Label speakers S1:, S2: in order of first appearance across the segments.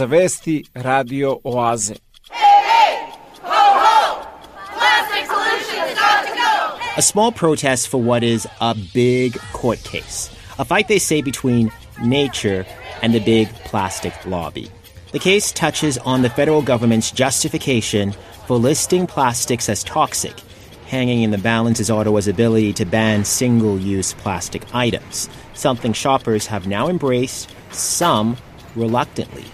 S1: Vesti Radio Oaze.
S2: A small protest for what is a big court case. A fight, they say, between nature and the big plastic lobby. The case touches on the federal government's justification for listing plastics as toxic. Hanging in the balance is Ottawa's ability to ban single use plastic items, something shoppers have now embraced, some reluctantly.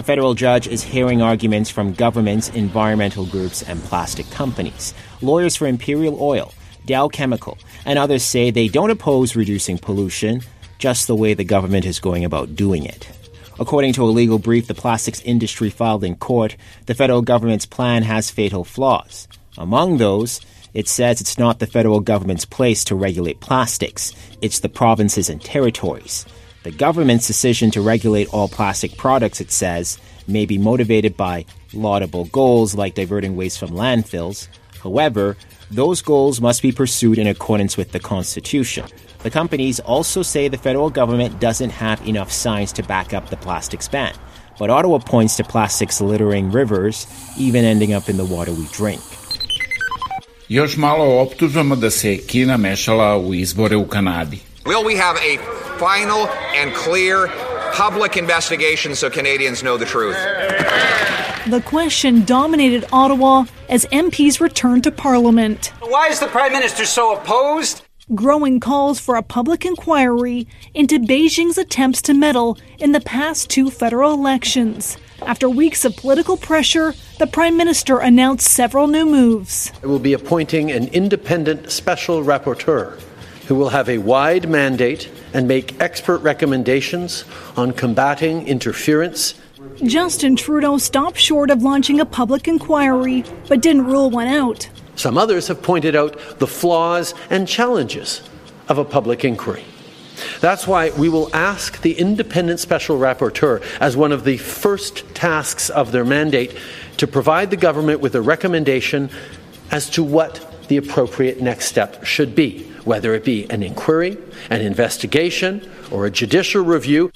S2: A federal judge is hearing arguments from governments, environmental groups, and plastic companies. Lawyers for Imperial Oil, Dow Chemical, and others say they don't oppose reducing pollution, just the way the government is going about doing it. According to a legal brief the plastics industry filed in court, the federal government's plan has fatal flaws. Among those, it says it's not the federal government's place to regulate plastics, it's the provinces and territories. The government's decision to regulate all plastic products, it says, may be motivated by laudable goals like diverting waste from landfills. However, those goals must be pursued in accordance with the Constitution. The companies also say the federal government doesn't have enough science to back up the plastics ban. But Ottawa points to plastics littering rivers, even ending up in the water we drink.
S1: Još malo o da se Kina mešala u izbore u Kanadi.
S3: Will we have a final and clear public investigation so Canadians know the truth?
S4: The question dominated Ottawa as MPs returned to Parliament.
S5: Why is the Prime Minister so opposed?
S4: Growing calls for a public inquiry into Beijing's attempts to meddle in the past two federal elections. After weeks of political pressure, the Prime Minister announced several new moves.
S6: I will be appointing an independent special rapporteur who will have a wide mandate and make expert recommendations on combating interference
S4: Justin Trudeau stopped short of launching a public inquiry, but didn't rule one out.
S6: Some others have pointed out the flaws and challenges of a public inquiry. That's why we will ask the independent special rapporteur, as one of the first tasks of their mandate, to provide the government with a recommendation as to what the appropriate next step should be, whether it be an inquiry, an investigation, or a judicial review.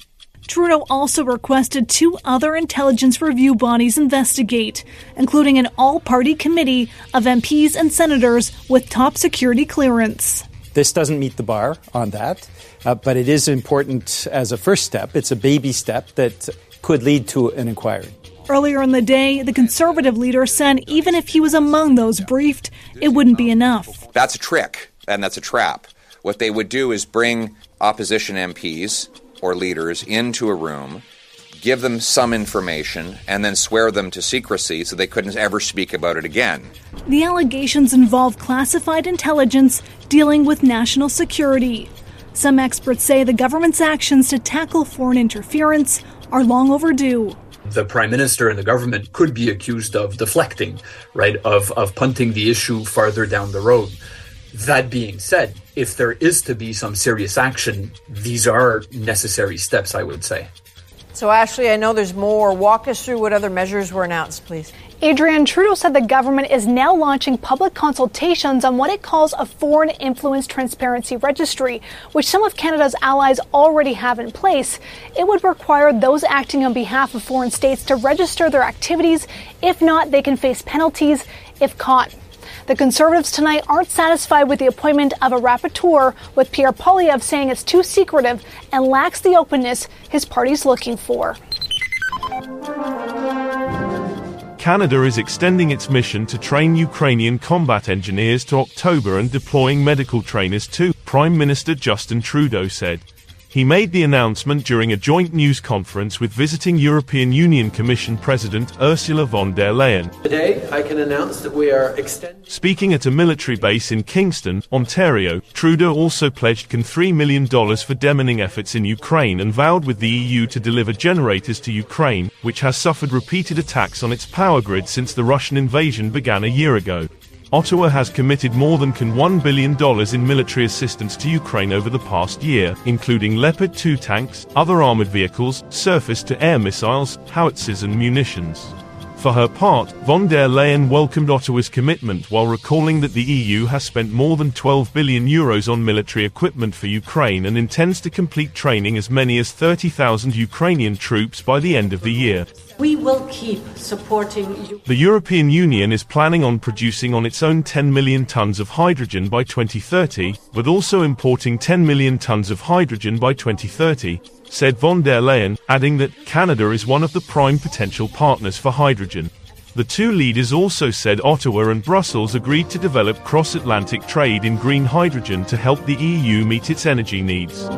S4: Trudeau also requested two other intelligence review bodies investigate, including an all party committee of MPs and senators with top security clearance.
S7: This doesn't meet the bar on that, uh, but it is important as a first step. It's a baby step that could lead to an inquiry.
S4: Earlier in the day, the conservative leader said even if he was among those briefed, it wouldn't be enough.
S3: That's a trick, and that's a trap. What they would do is bring opposition MPs or leaders into a room, give them some information, and then swear them to secrecy so they couldn't ever speak about it again.
S4: The allegations involve classified intelligence dealing with national security. Some experts say the government's actions to tackle foreign interference are long overdue.
S8: The prime minister and the government could be accused of deflecting, right, of, of punting the issue farther down the road. That being said, if there is to be some serious action, these are necessary steps, I would say.
S9: So, Ashley, I know there's more. Walk us through what other measures were announced, please.
S10: Adrian Trudeau said the government is now launching public consultations on what it calls a foreign influence transparency registry, which some of Canada's allies already have in place. It would require those acting on behalf of foreign states to register their activities. If not, they can face penalties if caught. The Conservatives tonight aren't satisfied with the appointment of a rapporteur, with Pierre Poilievre saying it's too secretive and lacks the openness his party's looking for.
S11: Canada is extending its mission to train Ukrainian combat engineers to October and deploying medical trainers too, Prime Minister Justin Trudeau said. He made the announcement during a joint news conference with visiting European Union Commission President Ursula von der Leyen.
S6: Today, I can announce that we are extending.
S11: Speaking at a military base in Kingston, Ontario, Trudeau also pledged can $3 million for demining efforts in Ukraine and vowed with the EU to deliver generators to Ukraine, which has suffered repeated attacks on its power grid since the Russian invasion began a year ago. Ottawa has committed more than $1 billion in military assistance to Ukraine over the past year, including Leopard 2 tanks, other armored vehicles, surface-to-air missiles, howitzers and munitions. For her part, von der Leyen welcomed Ottawa's commitment while recalling that the EU has spent more than 12 billion euros on military equipment for Ukraine and intends to complete training as many as 30,000 Ukrainian troops by the end of the year.
S12: We will keep supporting you.
S11: The European Union is planning on producing on its own 10 million tons of hydrogen by 2030, with also importing 10 million tons of hydrogen by 2030, said von der Leyen, adding that Canada is one of the prime potential partners for hydrogen. The two leaders also said Ottawa and Brussels agreed to develop cross-Atlantic trade in green hydrogen to help the EU meet its energy needs.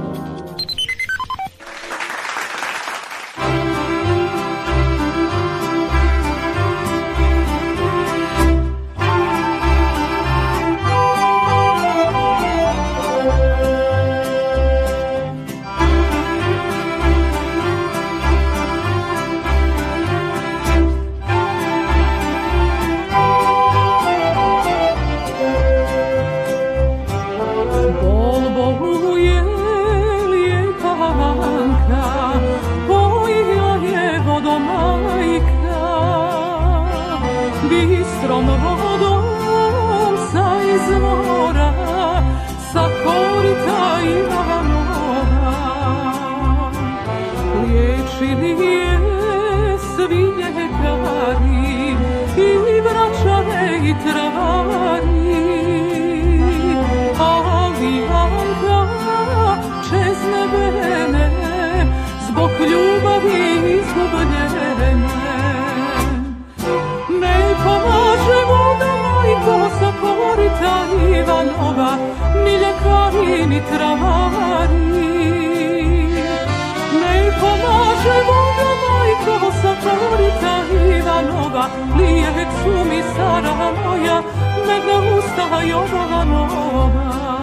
S13: Bistrom vodom sa izvora, sa korita i
S14: Ivanova Ni ljekari ni travari Ne pomaže voda majko sa korita Ivanova Lijek su mi stara moja Nego usta Jovanova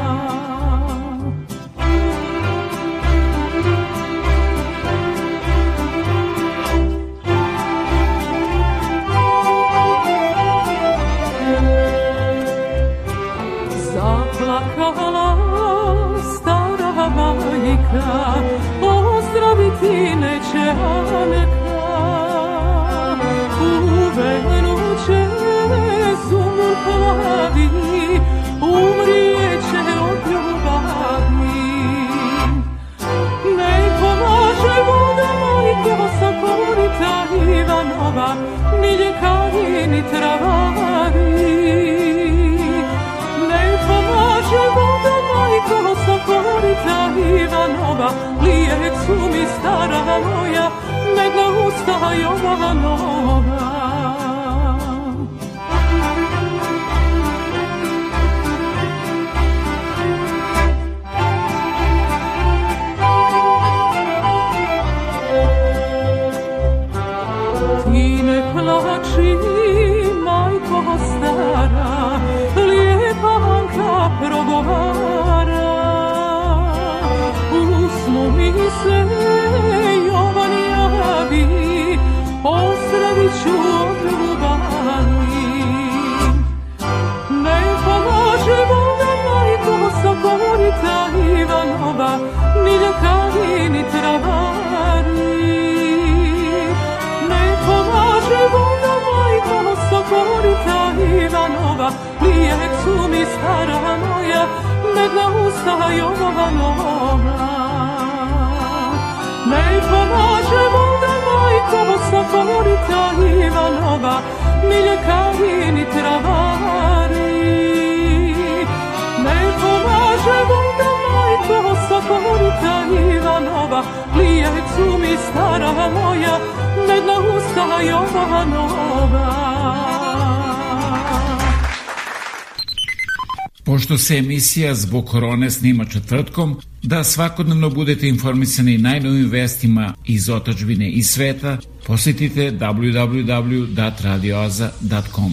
S14: Ivanova Lijek su mi stara moja Nego usta Jovanova stara moja, medna usta Jovanova. Ne pomaže voda majko sa korita Ivanova, ni ljekari ni travari. Ne pomaže voda majko sa korita Ivanova, lijek su mi stara moja, medna usta Jovanova.
S1: Pošto se emisija zbog korone snima četvrtkom, da svakodnevno budete informisani najnovim vestima iz otačbine i sveta, posjetite www.radioaza.com.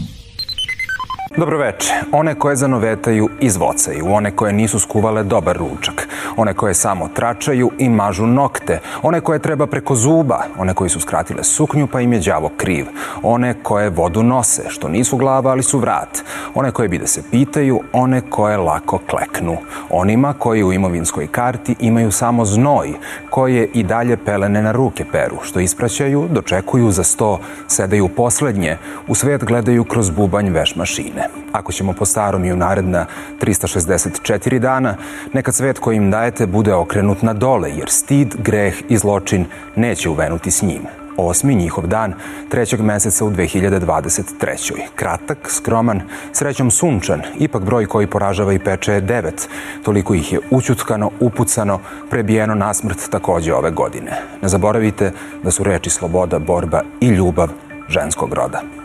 S15: Dobroveče. One koje zanovetaju izvocaju, one koje nisu skuvale dobar ručak, one koje samo tračaju i mažu nokte, one koje treba preko zuba, one koji su skratile suknju pa im je đavo kriv, one koje vodu nose, što nisu glava ali su vrat, one koje bi da se pitaju, one koje lako kleknu, onima koji u imovinskoj karti imaju samo znoj, koje i dalje pelene na ruke peru, što ispraćaju, dočekuju za sto, sedaju poslednje, u svet gledaju kroz bubanj veš mašine. Ako ćemo po starom i u naredna 364 dana, neka svet koji im dajete bude okrenut na dole, jer stid, greh i zločin neće uvenuti s njim. Osmi njihov dan, trećeg meseca u 2023. Kratak, skroman, srećom sunčan, ipak broj koji poražava i peče je devet. Toliko ih je učutkano, upucano, prebijeno nasmrt takođe ove godine. Ne zaboravite da su reči sloboda, borba i ljubav ženskog roda.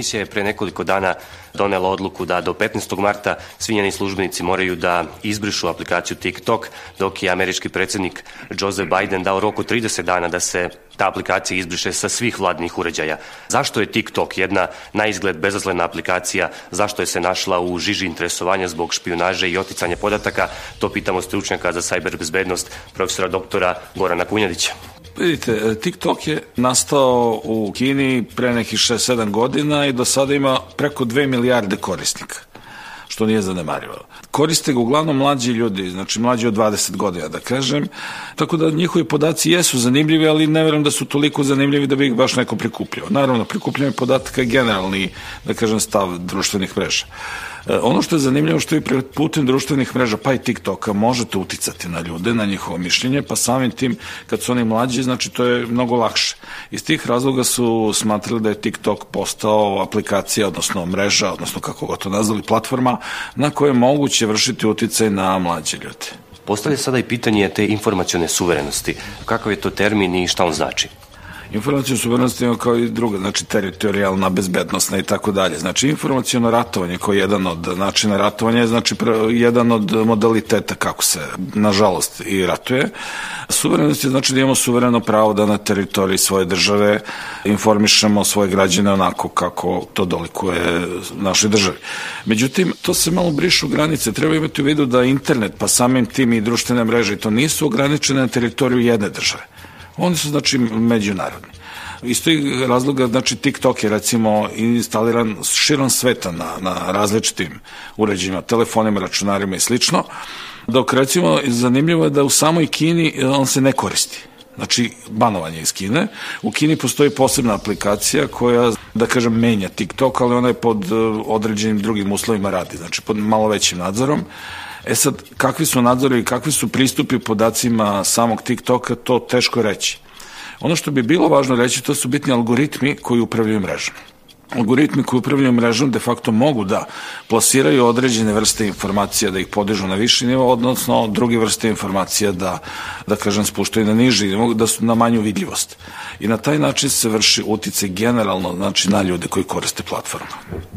S16: Komisija je pre nekoliko dana donela odluku da do 15. marta svi njeni službenici moraju da izbrišu aplikaciju TikTok, dok je američki predsednik Joseph Biden dao rok od 30 dana da se ta aplikacija izbriše sa svih vladnih uređaja. Zašto je TikTok jedna na izgled bezazlena aplikacija, zašto je se našla u žiži interesovanja zbog špionaže i oticanja podataka, to pitamo stručnjaka za sajber bezbednost, profesora doktora Gorana Kunjadića.
S17: Vidite, TikTok je nastao u Kini pre nekih 6-7 godina i do sada ima preko 2 milijarde korisnika što nije zanemarivo. Koriste ga uglavnom mlađi ljudi, znači mlađi od 20 godina, da kažem, tako da njihovi podaci jesu zanimljivi, ali ne verujem da su toliko zanimljivi da bi ih baš neko prikupljao. Naravno, prikupljanje podataka je generalni, da kažem, stav društvenih mreža. E, ono što je zanimljivo što i putem društvenih mreža, pa i TikToka, možete uticati na ljude, na njihovo mišljenje, pa samim tim, kad su oni mlađi, znači to je mnogo lakše. Iz tih razloga su smatrali da je TikTok postao aplikacija, odnosno mreža, odnosno kako ga to nazvali, platforma, na kojoj je moguće vršiti uticaj na mlađe ljude.
S16: Postavlja sada i pitanje te informacione suverenosti. Kakav je to termin i šta on znači?
S17: Informacijna suverenost ima kao i druga, znači teritorijalna, bezbednostna i tako dalje. Znači informacijono ratovanje je jedan od načina ratovanja je znači jedan od modaliteta kako se nažalost i ratuje. Suverenost je znači da imamo suvereno pravo da na teritoriji svoje države informišemo svoje građane onako kako to dolikuje našoj državi. Međutim, to se malo brišu granice. Treba imati u vidu da internet, pa samim tim i društvene mreže, to nisu ograničene na teritoriju jedne države Oni su, znači, međunarodni. Iz tog razloga, znači, TikTok je, recimo, instaliran širom sveta na, na različitim uređajima, telefonima, računarima i slično, dok, recimo, zanimljivo je da u samoj Kini on se ne koristi. Znači, banovanje iz Kine. U Kini postoji posebna aplikacija koja, da kažem, menja TikTok, ali ona je pod eh, određenim drugim uslovima radi, znači pod malo većim nadzorom. E sad, kakvi su nadzori i kakvi su pristupi podacima samog TikToka, to teško reći. Ono što bi bilo važno reći, to su bitni algoritmi koji upravljaju mrežom algoritmi koji upravljaju mrežom de facto mogu da plasiraju određene vrste informacija, da ih podižu na viši nivo, odnosno druge vrste informacija da, da kažem, spuštaju na niži, da su na manju vidljivost. I na taj način se vrši utice generalno znači, na ljude koji koriste platformu.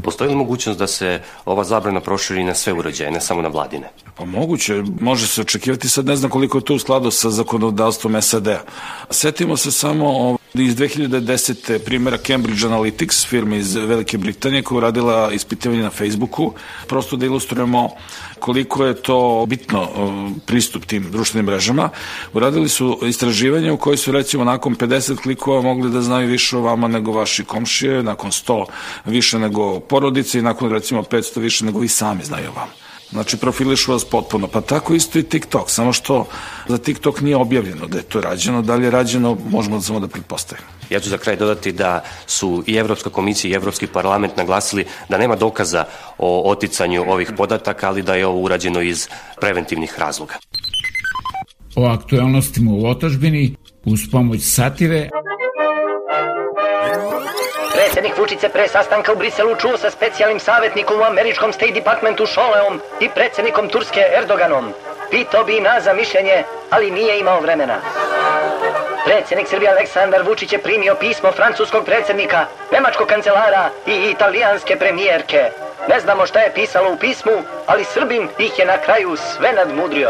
S16: Postoji li mogućnost da se ova zabrana proširi na sve uređaje, ne samo na vladine?
S17: Pa moguće, može se očekivati, sad ne znam koliko je to u skladu sa zakonodavstvom SAD-a. Setimo se samo iz 2010. primjera Cambridge Analytics, firme iz Velike Britanije koja je uradila ispitivanje na Facebooku, prosto da ilustrujemo koliko je to bitno pristup tim društvenim mrežama. Uradili su istraživanje u kojoj su recimo nakon 50 klikova mogli da znaju više o vama nego vaši komšije, nakon 100 više nego porodice i nakon recimo 500 više nego vi sami znaju o vama. Znači, profilišu vas potpuno. Pa tako isto i TikTok, samo što za TikTok nije objavljeno da je to rađeno. Da li je rađeno, možemo samo da pretpostavimo.
S16: Ja ću za kraj dodati da su i Evropska komisija i Evropski parlament naglasili da nema dokaza o oticanju ovih podataka, ali da je ovo urađeno iz preventivnih razloga.
S1: O aktualnostima u otažbini uz pomoć satire
S18: Predsjednik Vučić se pre sastanka u Briselu čuo sa specijalnim savjetnikom u američkom State Departmentu Šoleom i predsjednikom Turske Erdoganom. Pitao bi nas za mišljenje, ali nije imao vremena. Predsjednik Srbije Aleksandar Vučić je primio pismo francuskog predsjednika, nemačkog kancelara i italijanske premijerke. Ne znamo šta je pisalo u pismu, ali Srbin ih je na kraju sve nadmudrio.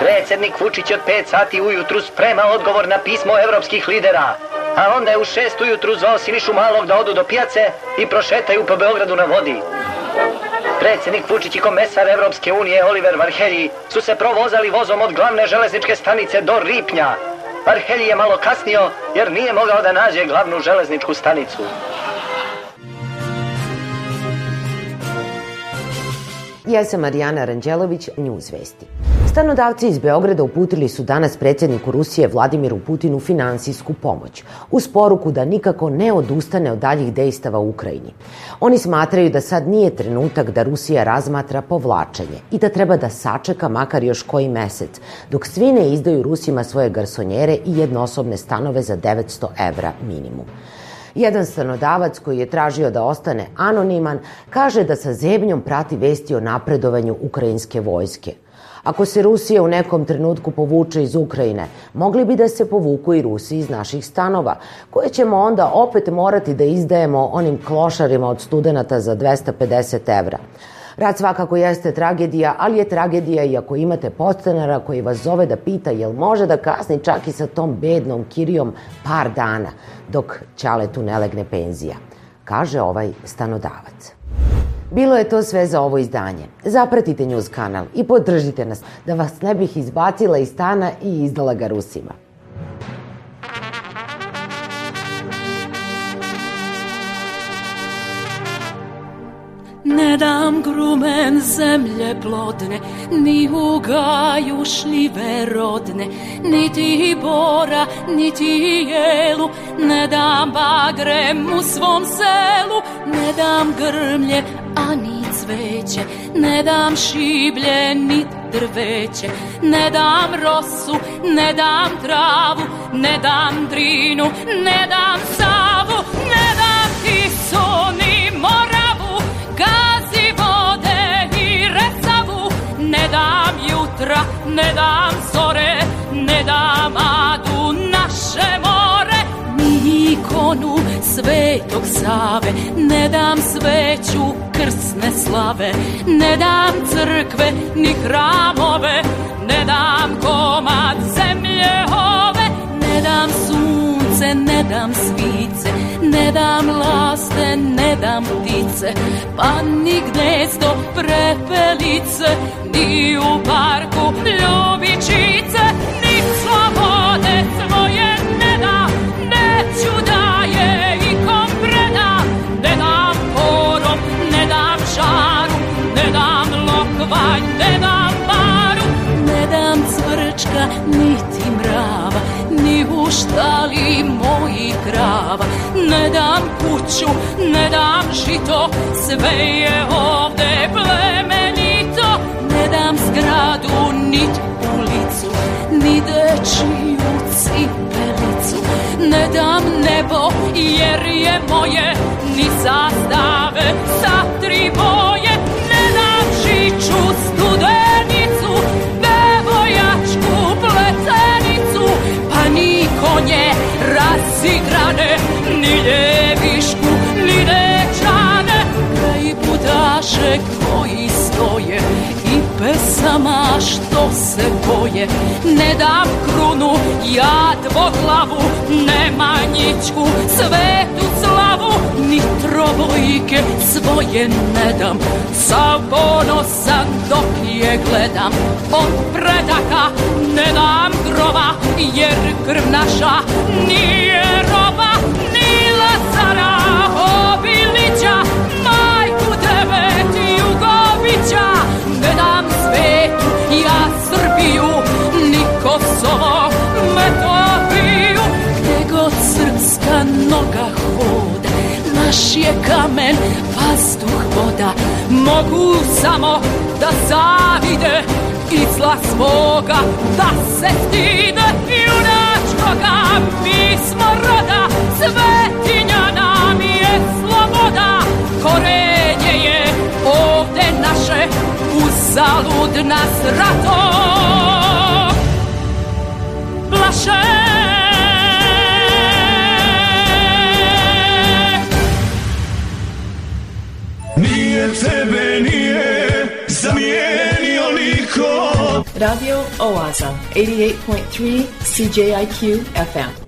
S18: Predsjednik Vučić od 5 sati ujutru sprema odgovor na pismo evropskih lidera, a onda je u 6 ujutru zvao Sinišu Malog da odu do pijace i prošetaju po Beogradu na vodi. Predsjednik Vučić i komesar Evropske unije Oliver Varhelji su se provozali vozom od glavne železničke stanice do Ripnja. Varhelji je malo kasnio jer nije mogao da nađe glavnu železničku stanicu.
S19: Ja sam Marijana Ranđelović, News Vesti. Stanodavci iz Beograda uputili su danas predsjedniku Rusije Vladimiru Putinu finansijsku pomoć, uz poruku da nikako ne odustane od daljih dejstava u Ukrajini. Oni smatraju da sad nije trenutak da Rusija razmatra povlačenje i da treba da sačeka makar još koji mesec, dok svi ne izdaju Rusima svoje garsonjere i jednosobne stanove za 900 evra minimum. Jedan stanodavac koji je tražio da ostane anoniman kaže da sa zebnjom prati vesti o napredovanju ukrajinske vojske – Ako se Rusija u nekom trenutku povuče iz Ukrajine, mogli bi da se povuku i Rusi iz naših stanova, koje ćemo onda opet morati da izdajemo onim klošarima od studenta za 250 evra. Rad svakako jeste tragedija, ali je tragedija i ako imate podstanara koji vas zove da pita jel može da kasni čak i sa tom bednom kirijom par dana, dok ćaletu ne legne penzija, kaže ovaj stanodavac. Bilo je to sve za ovo izdanje. Zapratite News kanal i podržite nas da vas ne bih izbacila iz stana i izdala ga Rusima.
S13: Ne dam grumen zemlje plodne, ni u gaju šljive rodne, niti bora, niti jelu, ne dam bagrem u svom selu, ne dam grmlje, a ni cveće, ne dam šiblje, ni drveće, ne dam rosu, ne dam travu, ne dam drinu, ne dam savu, jutra, ne dam zore, ne dam adu naše more, ni ikonu svetog Save, ne dam sveću krsne slave, ne dam crkve ni hramove, ne dam komad zemlje ove, ne dam sunce, ne dam svice, ne dam laste, ne dam ptice, pa ni gnezdo prepelice, ni u parku ljubičice, ni slobode svoje ne dam, neću da je ikom predam, ne dam porom, ne dam žaru, ne dam lokvanj, ne dam paru, ne dam cvrčka, niti ni u štali mojih krava, ne dam kuću, ne dam žito, sve je ovde plemenito, ne dam zgradu, nit ulicu, ni dečiju cipelicu, ne dam nebo, jer je moje, ni zastave sa tri boje, ne dam žiču razigrane, ni ljevišku, ni dečane, kraj budaše koji stoje pesama što se boje. Ne dam krunu, ja dvoglavu, nemanjičku, svetu slavu, ni trobojke svoje ne dam. Sav ponosan dok je gledam, od predaka ne dam grova, jer krv naša nije roba, ni Lazara Obilića, majku dam svetu, ja Srbiju, ni Kosovo, Metohiju, gde god srpska noga hoda, naš je kamen, vazduh, voda, mogu samo da zavide, i zla svoga da se stide, junačkoga mi smo roda, svetinja nam je sloboda, korenje je ovde naše, uzalud nas rato plaše.
S20: Nije tebe nije zamijenio niko
S21: Radio Oaza, 88.3 CJIQ FM.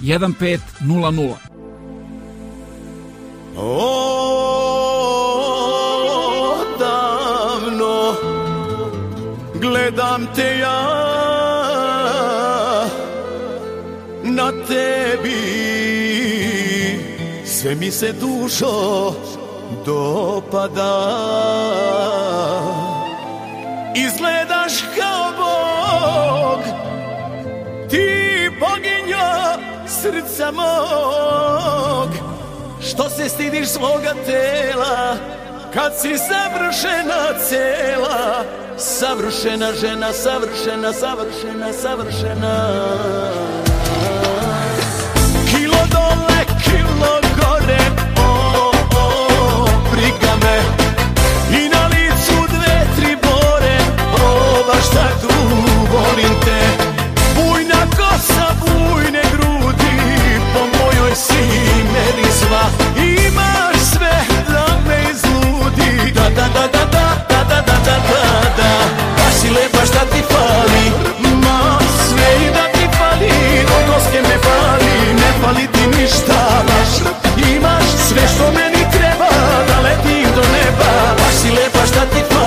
S1: 1500.
S20: Odavno gledam te ja na tebi sve mi se dušo dopada Izgledaš kao Bog Ti boginja
S22: srca mog. Što se stidiš svoga tela Kad si savršena cela? Savršena žena, savršena, savršena, savršena fali. Ma, sve i da ti fali. Od koske me fali Ne fali ti ništa baš. Imaš sve što meni treba Da letim do neba. Baš si lepa šta ti fali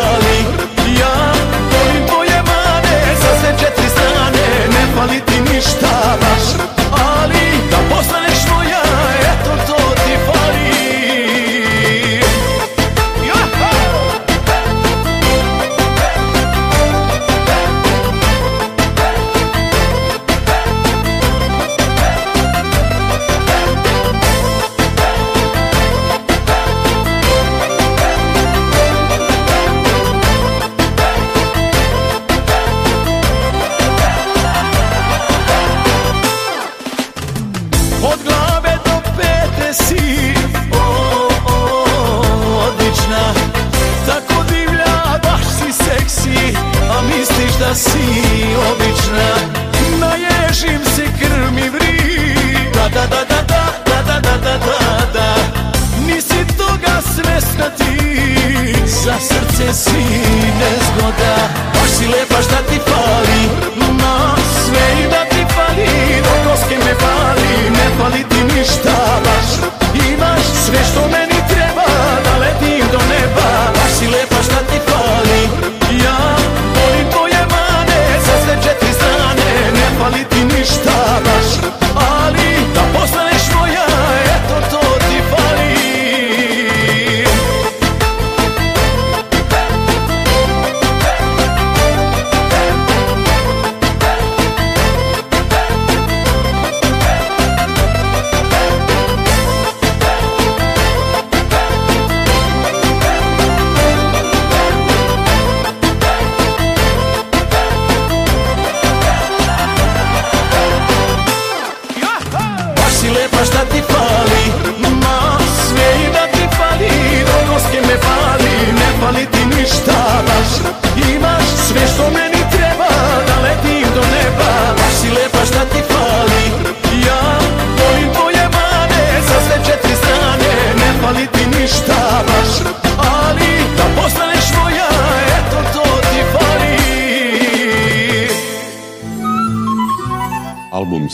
S22: si obična. Naježim se krmi vri Da, da, da, da, da, da, da, da, da, da, da. Nisi toga svesna ti. Za srce si nezgoda. Baš si lepa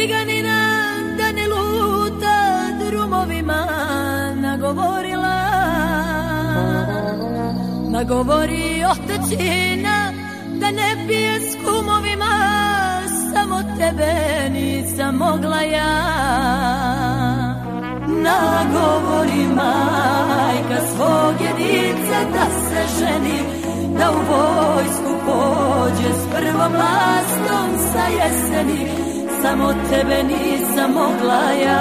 S13: ciganina da ne luta drumovima nagovorila. Nagovori otecina da ne pije s kumovima, samo tebe nisam mogla ja. Nagovori majka svog jedinca da se ženi, da u vojsku pođe s prvom lastom sa jeseni, samo tebe nisam mogla ja.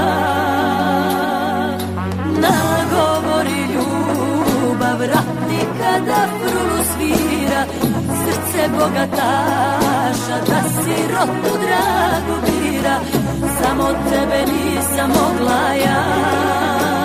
S13: Nagovori ljubav ratnika da frulu svira, srce bogataša da sirotu dragu bira, samo tebe nisam mogla ja.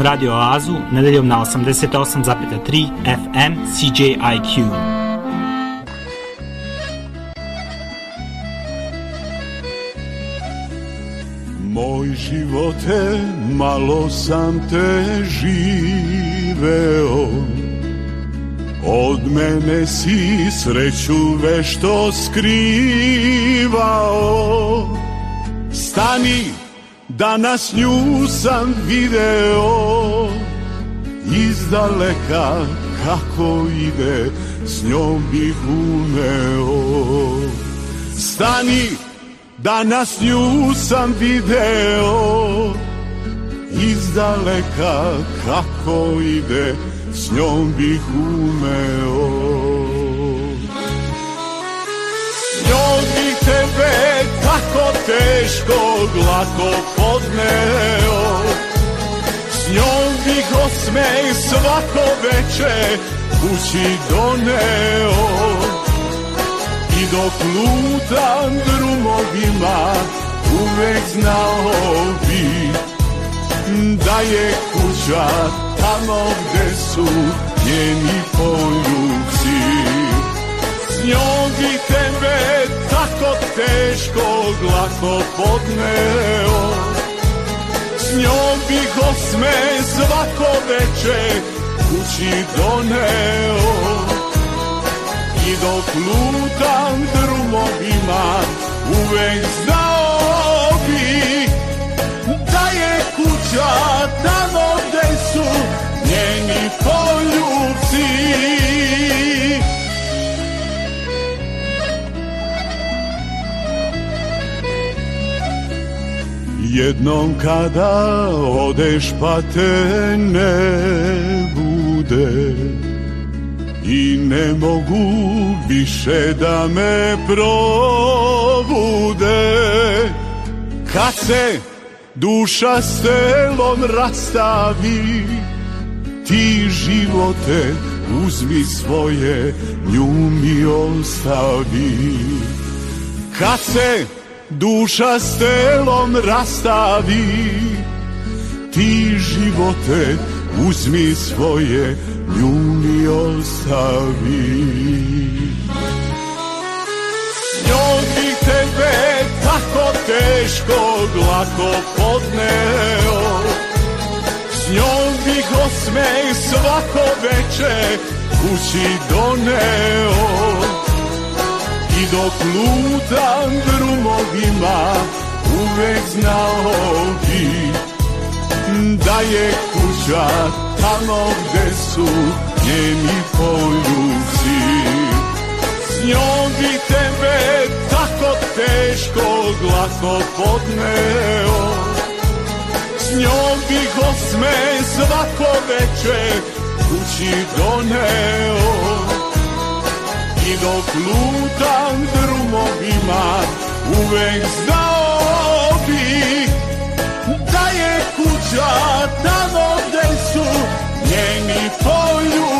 S23: Slušam Radio Oazu nedeljom na 88,3 FM CJIQ.
S20: Moj živote, malo sam te živeo. Od mene si sreću vešto skrivao. Stani, danas nju sam video Izdaleka kako ide, s njom bih umeo Stani, danas nju sam video. Izdaleka kako ide, s njom bih umeo S njom bih tebe tako teško glako podneo. S njom bih osmeh svako veče kući doneo. I dok lutam drumovima uvek znao bi Da je kuća tamo gde su njeni poljubci. S njom bi tebe tako teško glako podneo Njom bih osme svako veče kući doneo. I dok lutam drumovima uvek znao bi Da je kuća tamo gde su njeni poljubci Jednom kada odeš pa te ne bude. I ne mogu više da me probude. Kad se duša s telom rastavi Ti živote uzmi svoje, nju mi ostavi. Kad se duša s telom rastavi Ti živote uzmi svoje, nju mi ostavi. Njom bih tebe tako teško glako podneo. S njom bih osmeh svako veče kući doneo I dok lutam drumovima uvek znao bi Da je kuća tamo gde su njeni poljubci S njom bi tebe tako teško glako podneo. S njom bih osme svako veče kući doneo I dok lutam drumovima uvek znao bi Da je kuća tamo gde su njeni poljubci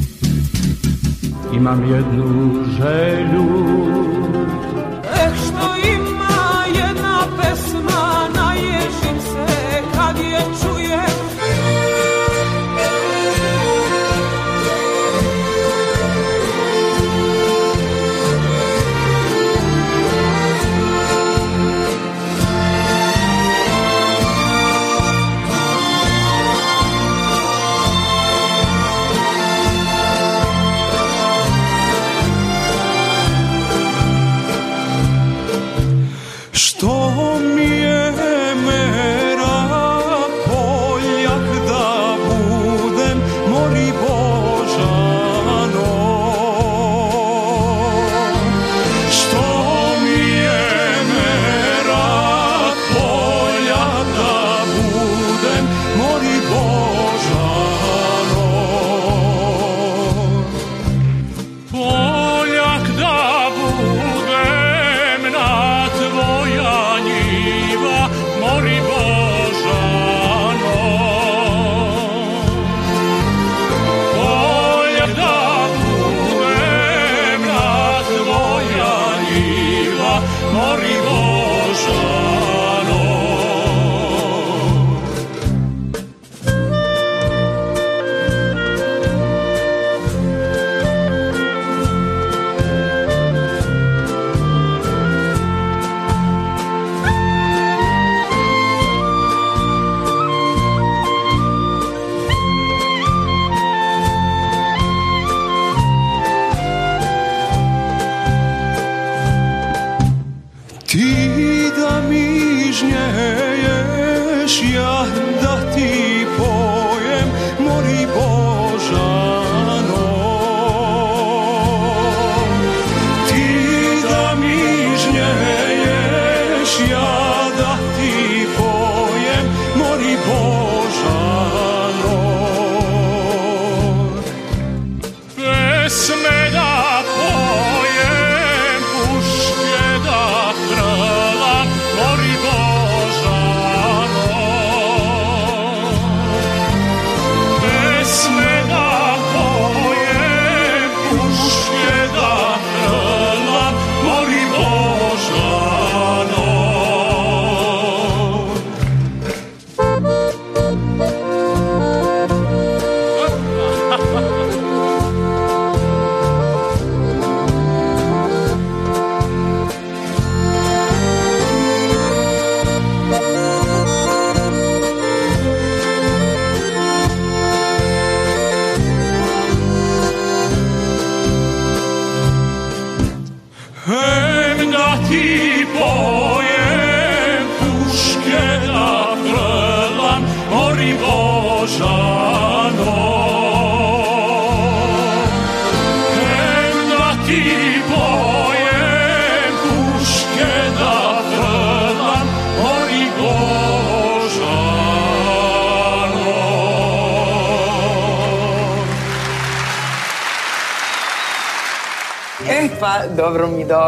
S20: Imam jednu želju
S24: Eh,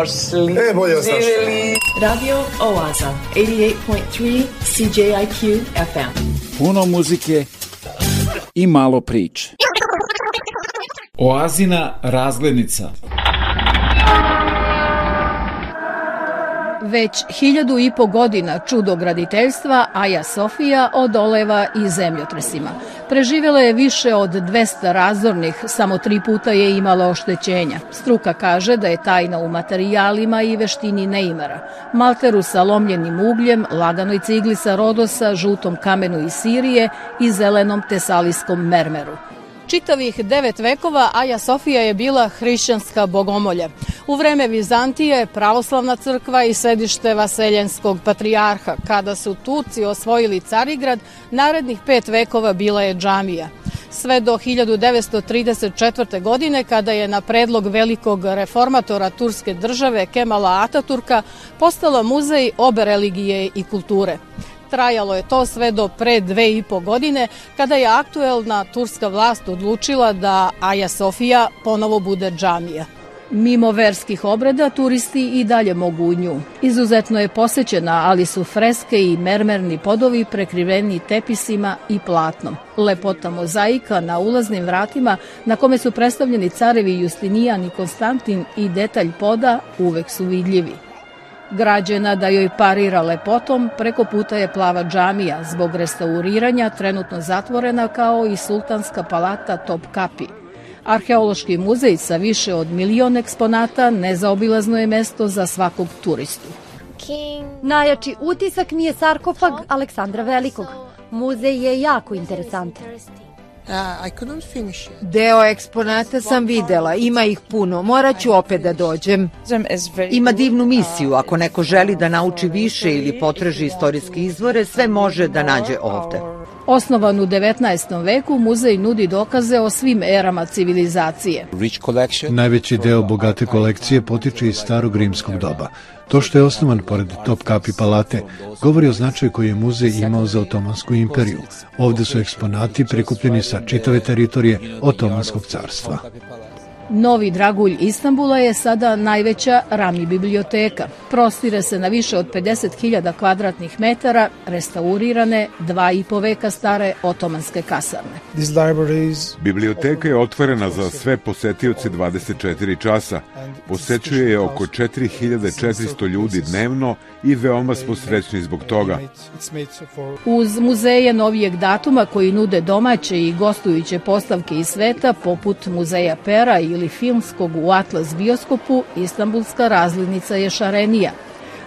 S25: došli.
S26: E, bolje vas našli.
S21: Radio Oaza, 88.3 CJIQ FM.
S1: Puno muzike i malo priče. Oazina razglednica.
S27: Već hiljadu i po godina čudo graditeljstva Aja Sofija odoleva i zemljotresima. Preživela je više od 200 razornih, samo tri puta je imala oštećenja. Struka kaže da je tajna u materijalima i veštini neimara. Malteru sa lomljenim ugljem, laganoj cigli sa Rodosa, žutom kamenu iz Sirije i zelenom tesalijskom mermeru. Čitavih devet vekova Aja Sofija je bila hrišćanska bogomolja. U vreme Vizantije pravoslavna crkva i sedište Vaseljenskog patrijarha. Kada su Turci osvojili Carigrad, narednih pet vekova bila je džamija. Sve do 1934. godine kada je na predlog velikog reformatora turske države Kemala Ataturka postala muzej obe religije i kulture. Trajalo je to sve do pre dve i po godine kada je aktuelna turska vlast odlučila da Aja Sofija ponovo bude džamija. Mimo verskih obreda, turisti i dalje mogu u nju. Izuzetno je posećena, ali su freske i mermerni podovi prekriveni tepisima i platnom. Lepota mozaika na ulaznim vratima na kome su predstavljeni carevi Justinijan i Konstantin i detalj poda uvek su vidljivi. Građena da joj parira lepotom, preko puta je plava džamija, zbog restauriranja trenutno zatvorena kao i sultanska palata Top Kapi. Arheološki muzej sa više od milion eksponata nezaobilazno je mesto za svakog turistu.
S28: Najjači utisak mi je sarkofag Aleksandra Velikog. Muzej je jako interesantan.
S29: Deo eksponata sam videla, ima ih puno, morat ću opet da dođem. Ima divnu misiju, ako neko želi da nauči više ili potraži istorijske izvore, sve može da nađe ovde.
S27: Osnovan u 19. veku, muzej nudi dokaze o svim erama civilizacije.
S30: Najveći deo bogate kolekcije potiče iz starog rimskog doba. To što je osnovan pored Top Kapi palate govori o značaju koji je muzej imao za Otomansku imperiju. Ovde su eksponati prikupljeni sa čitave teritorije Otomanskog carstva.
S27: Novi dragulj Istanbula je sada najveća rami biblioteka. Prostire se na više od 50.000 kvadratnih metara, restaurirane, dva i po veka stare otomanske kasarne.
S31: Biblioteka je otvorena za sve posetioce 24 časa. Posećuje je oko 4400 ljudi dnevno i veoma smo srećni zbog toga.
S27: Uz muzeje novijeg datuma koji nude domaće i gostujuće postavke iz sveta, poput muzeja Pera ili filmskog u Atlas bioskopu, Istanbulska razglednica je šarenija.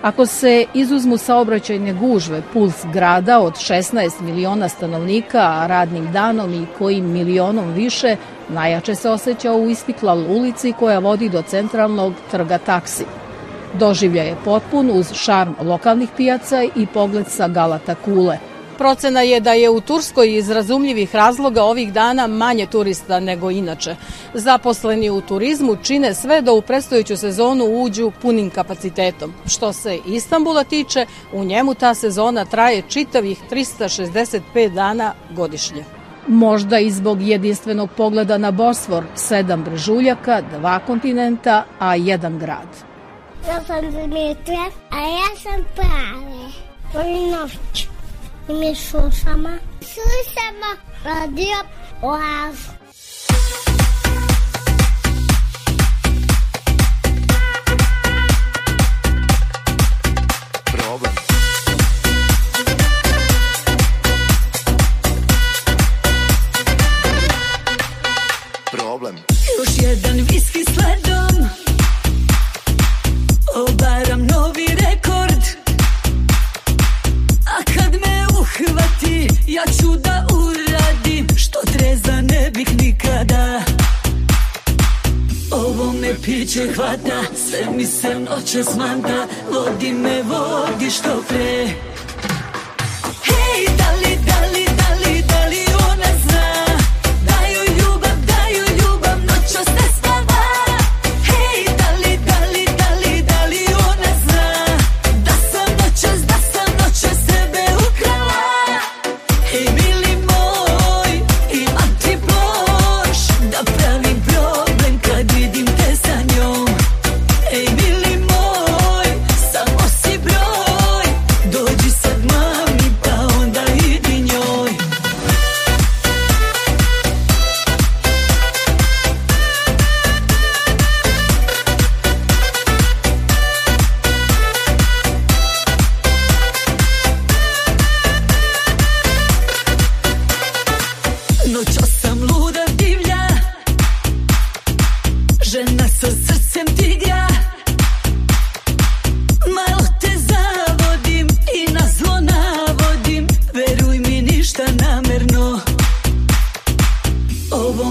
S27: Ako se izuzmu saobraćajne gužve, puls grada od 16 miliona stanovnika, a radnim danom i kojim milionom više, najjače se osjeća u Istiklal ulici koja vodi do centralnog trga taksi. Doživlja je potpun uz šarm lokalnih pijaca i pogled sa Galata kule. Procena je da je u Turskoj iz razumljivih razloga ovih dana manje turista nego inače. Zaposleni u turizmu čine sve da u predstojeću sezonu uđu punim kapacitetom. Što se Istambula tiče, u njemu ta sezona traje čitavih 365 dana godišnje. Možda i zbog jedinstvenog pogleda na Bosfor, sedam brežuljaka, dva kontinenta, a jedan grad.
S32: Ja sam Dimitra, a ja sam Prave. Vojnović. I mi slušamo. Slušamo radio Oaz.
S20: Problem. Problem.
S13: Još jedan viski sledom Obaram bih nikada. Ovo me piće hvata Sve mi se noćas manda Vodi me, vodi što pre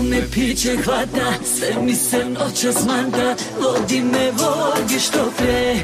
S13: me piće hvata, sve mi se noćas manda Vodi me, vodi što pre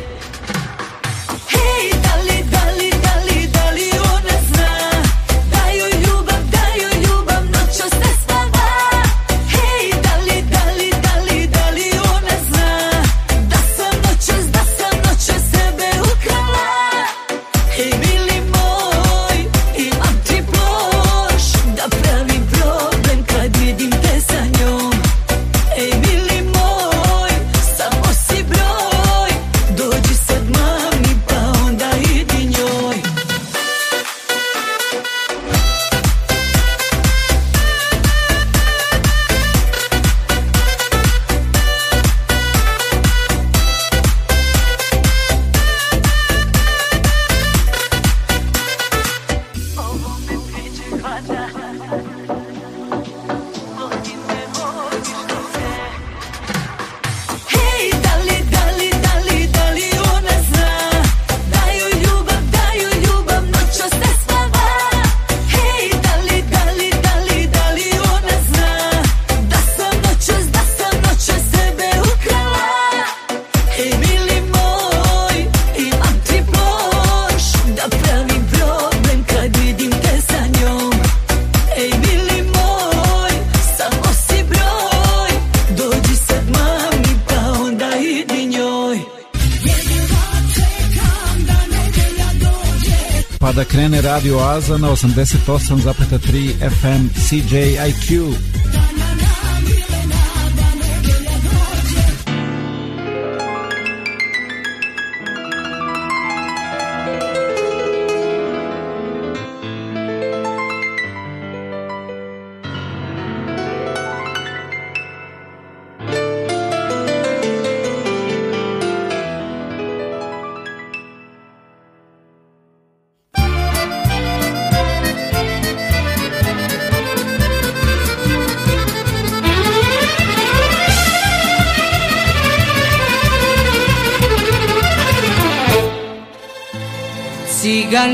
S1: krene Radio Oaza na 88,3 FM CJIQ.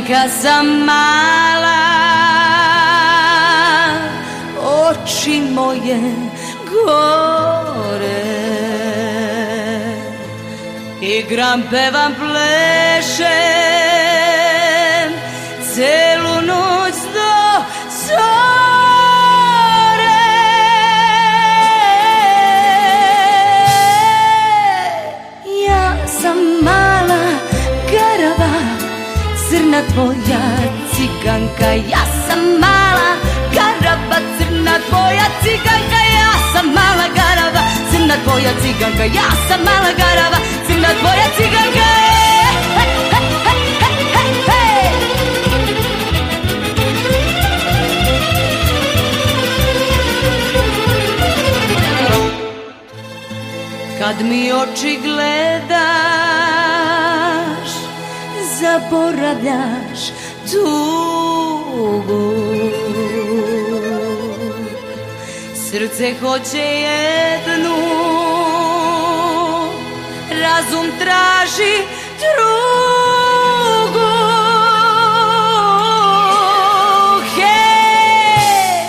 S13: Ciganka sam mala Oči moje gore. Igram, pevam, tvoja ciganka Ja sam mala garaba crna tvoja ciganka Ja sam mala garaba crna tvoja ciganka Ja sam mala garaba crna tvoja ciganka. Kad mi oči gledaš zaboravljaš tugu Srce hoće jednu Razum traži drugu. Hej,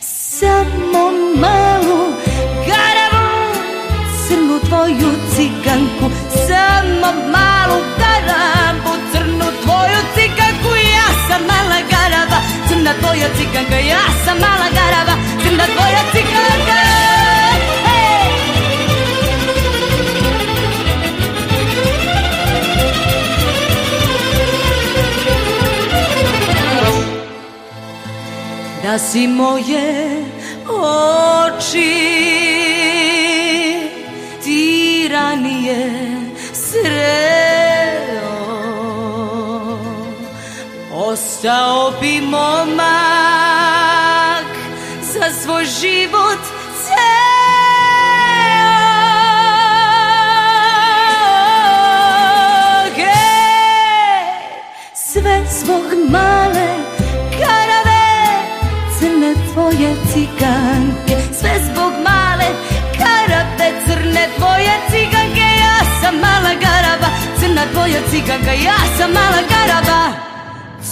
S13: samo crna tvoja ciganka Ja sam mala garava crna tvoja ciganka Hej! da si moje oči ti ranije ostao bi momak za svoj život ceo Hej, sve zbog male karave crne tvoje ciganke. Sve zbog male karave crne ciganke, ja sam mala garaba Crna tvoja ciganka, ja sam mala garaba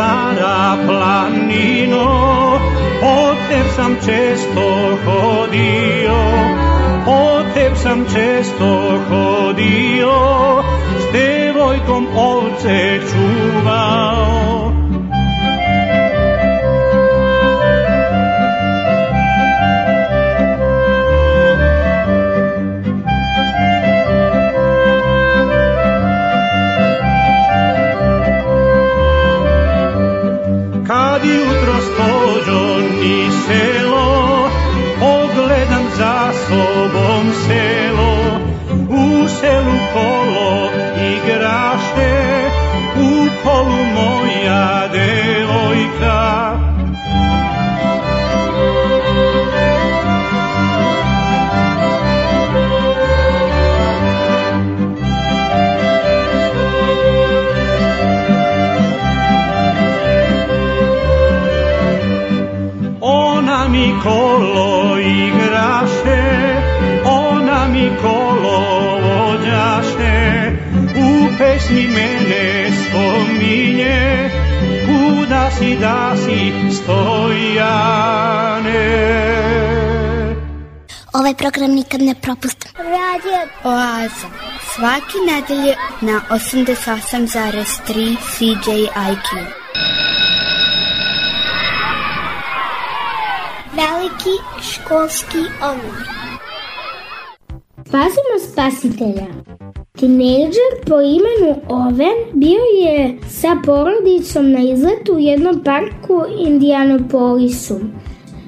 S33: Stara planino, po teb sam često hodio, po teb sam često hodio, s devojkom ovce čuvao. Pesmi mene spominje, kuda si da si stojane.
S32: Ovaj program nikad ne propustim. Radio
S34: Oaza. Svaki nedelje na 88,3 CJIQ.
S32: Veliki školski omor. Spasimo spasitelja. Tinejdžer po imenu Oven bio je sa porodicom na izletu u jednom parku Indianapolisu.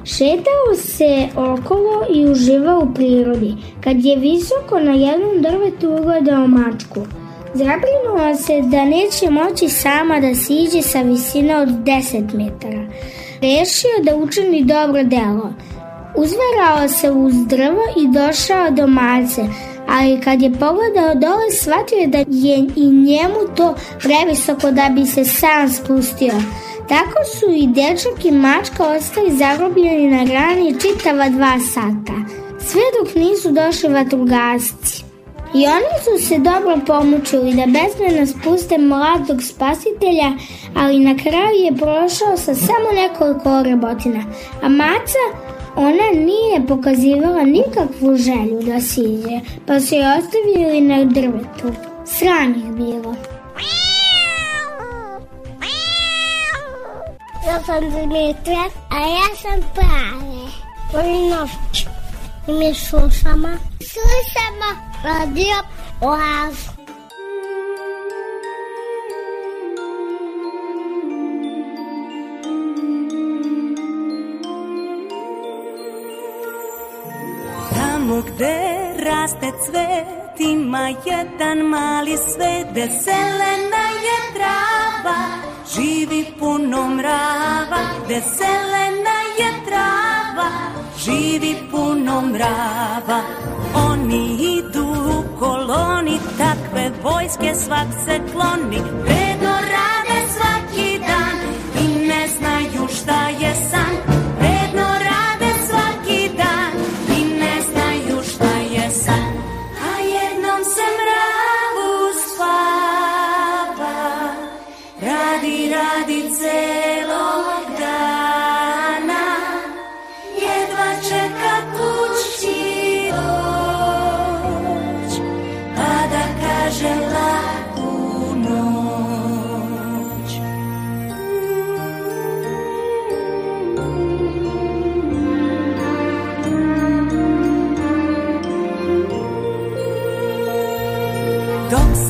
S32: Šetao se okolo i uživao u prirodi, kad je visoko na jednom drvetu ugledao mačku. Zabrinula se da neće moći sama da siđe sa visine od 10 metara. Rešio da učini dobro delo. Uzverao se uz drvo i došao do mace, ali kad je pogledao dole shvatio je da je i njemu to previsoko da bi se sam spustio. Tako su i dečak i mačka ostali zarobljeni na grani čitava dva sata, sve dok nisu došli vatrogasci. I oni su se dobro pomučili da bezmeno spuste mladog spasitelja, ali na kraju je prošao sa samo nekoliko rebotina. A maca, ona nije pokazivala nikakvu želju da siđe, pa su je ostavili na drvetu. Sram ih bilo. Ja sam Dimitra, a ja sam Prave. Volim noć. I mi slušamo. Slušamo radio Oaz.
S13: Tamo gde raste cvet ima jedan mali svet Gde zelena je trava, živi puno mrava. Gde zelena je trava, živi puno mrava. Oni idu u koloni, takve vojske svak se kloni. Vredno rade svaki dan i ne znaju šta je san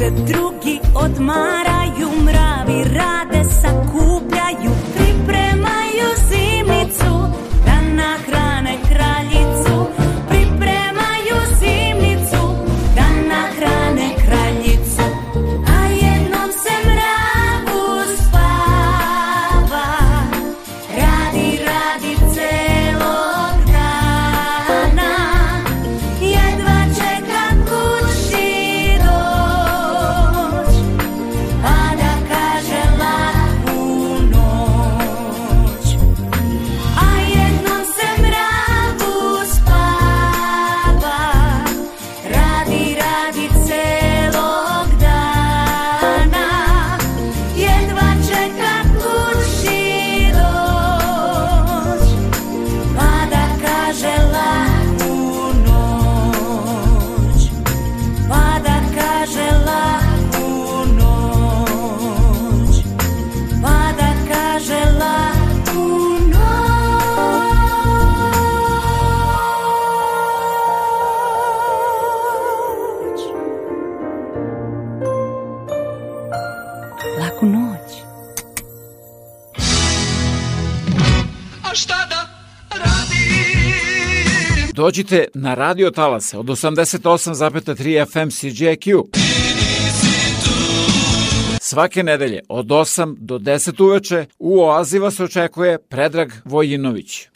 S13: se
S35: drugi
S36: odmara.
S28: Dođite na Radio Talase od 88,3 FM CGIQ. Svake nedelje od 8 do 10 uveče u Oazi vas očekuje Predrag Vojinović.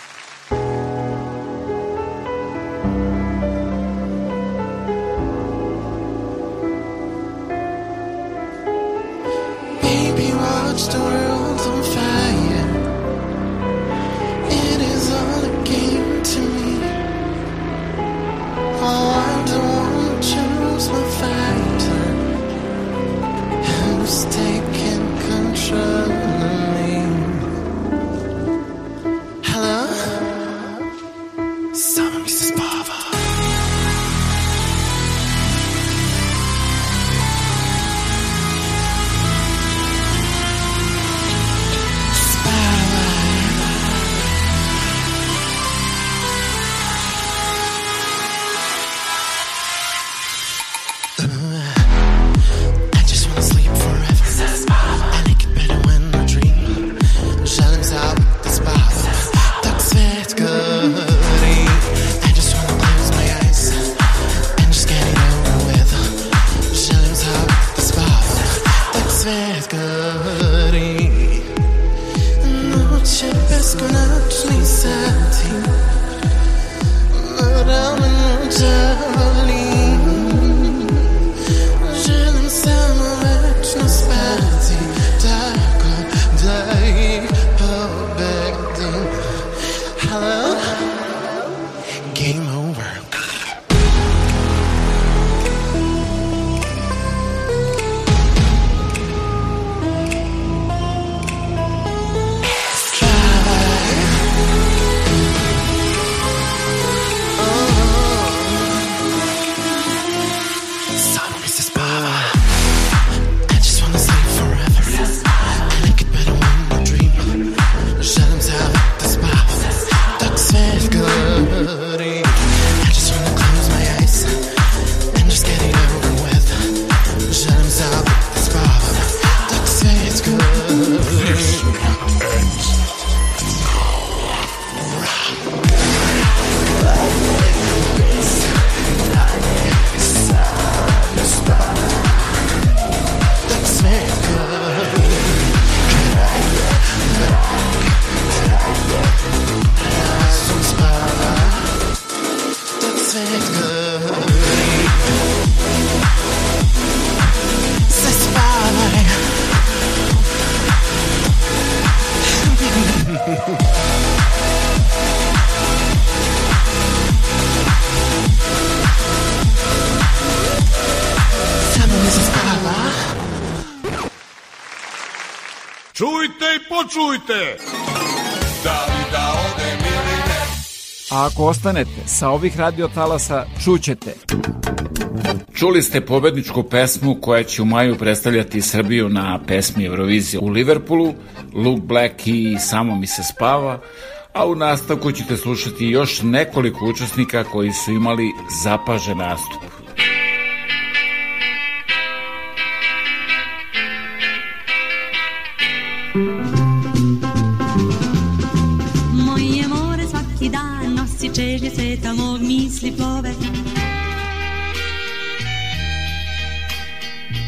S28: ostanete sa ovih radiotalasa, čućete. Čuli ste pobedničku pesmu koja će u maju predstavljati Srbiju na pesmi Eurovizije u Liverpoolu, Luke Black i Samo mi se spava, a u nastavku ćete slušati još nekoliko učesnika koji su imali zapaže nastup.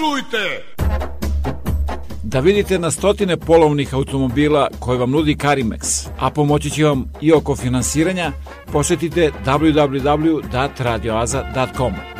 S37: Čujte!
S1: Da vidite na stotine polovnih automobila koje vam nudi Carimex, a pomoći će vam i oko finansiranja, posetite www.radioaza.com.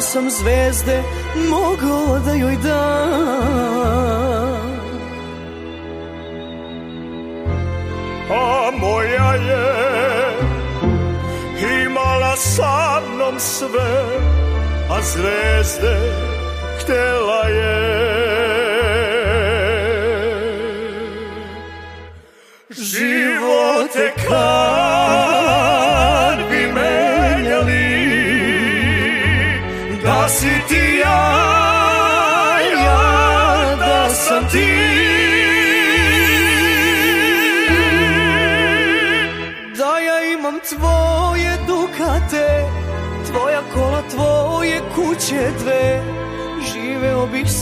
S38: Samo sam zvezde mogao da joj dam.
S33: A moja je imala sa mnom sve A zvezde htela je. Živote kad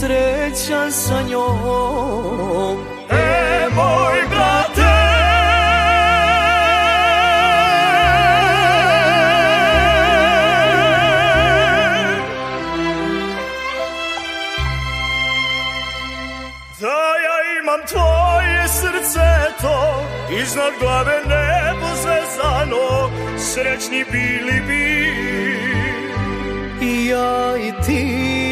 S38: srećan sa njom.
S33: E, moj brate! Da ja imam tvoje srce to Iznad glave nebo zvezano Srećni bili bi.
S38: I ja i ti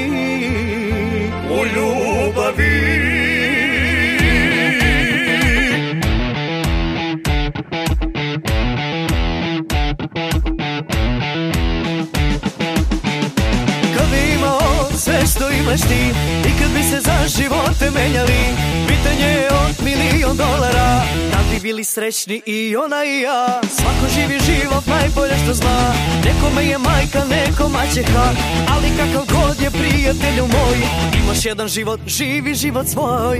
S38: imaš ti I kad bi se za živote menjali Pitanje je od milion dolara. Kad bi bili srećni i ona i ja Svako živi život najbolje što zna. Nekome je majka, neko maćeha Ali kakav god je prijatelju moj Imaš jedan život, živi život svoj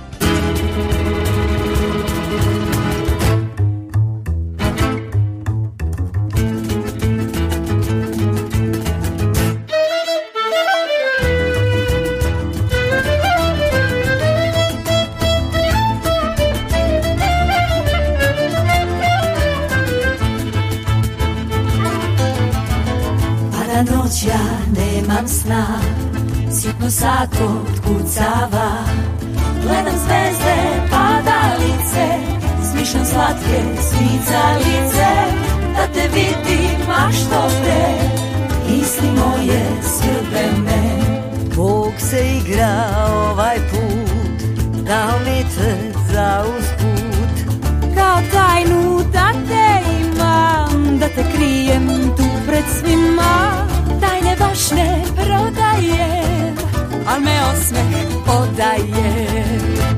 S13: Me osmeh odaje.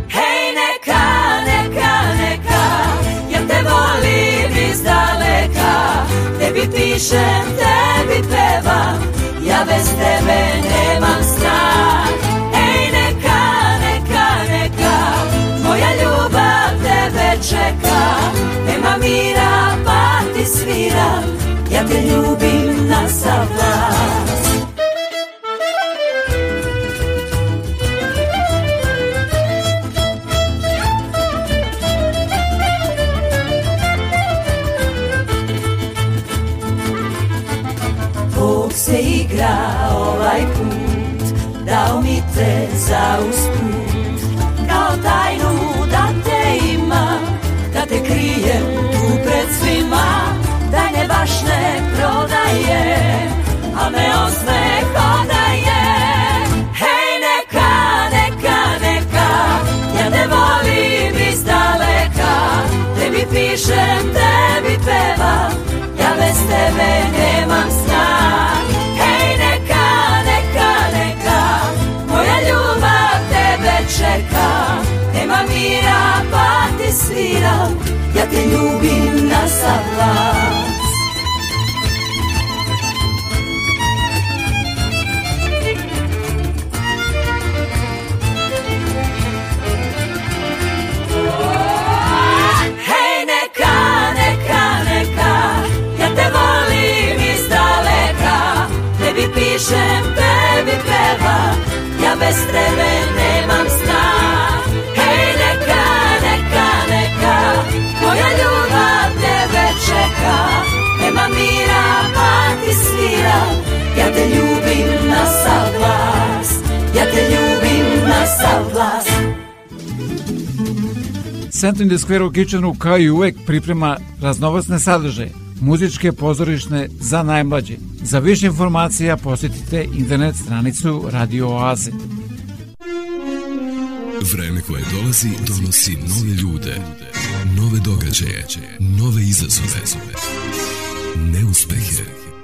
S13: Hej neka, neka, neka Ja te volim iz daleka? Tebi pišem, tebi pevam Ja bez tebe nemam strah. Hej neka, neka, neka Moja ljubav tebe čeka. Nema mira pa ti sviram Ja te ljubim na sav glas te za usput Kao tajnu da te imam Da te krijem tu pred svima Da ne baš ne prodaje A me osmeh odaje Hej neka, neka, neka Ja te volim iz daleka Tebi pišem, tebi pevam Ja bez tebe nemam čeka. Nema mira pa ti sviram Ja te ljubim na sav glas pišem, tebi pevam Ja bez tebe nemam te ljubim na sav glas Ja te ljubim na sav glas
S1: Centrum de Square u Kitchenu kao i uvek priprema raznovacne sadržaje, muzičke pozorišne za najmlađe. Za više informacija posjetite internet stranicu Radio Oaze.
S39: Vreme koje dolazi donosi nove ljude, nove događaje, nove izazove, neuspehe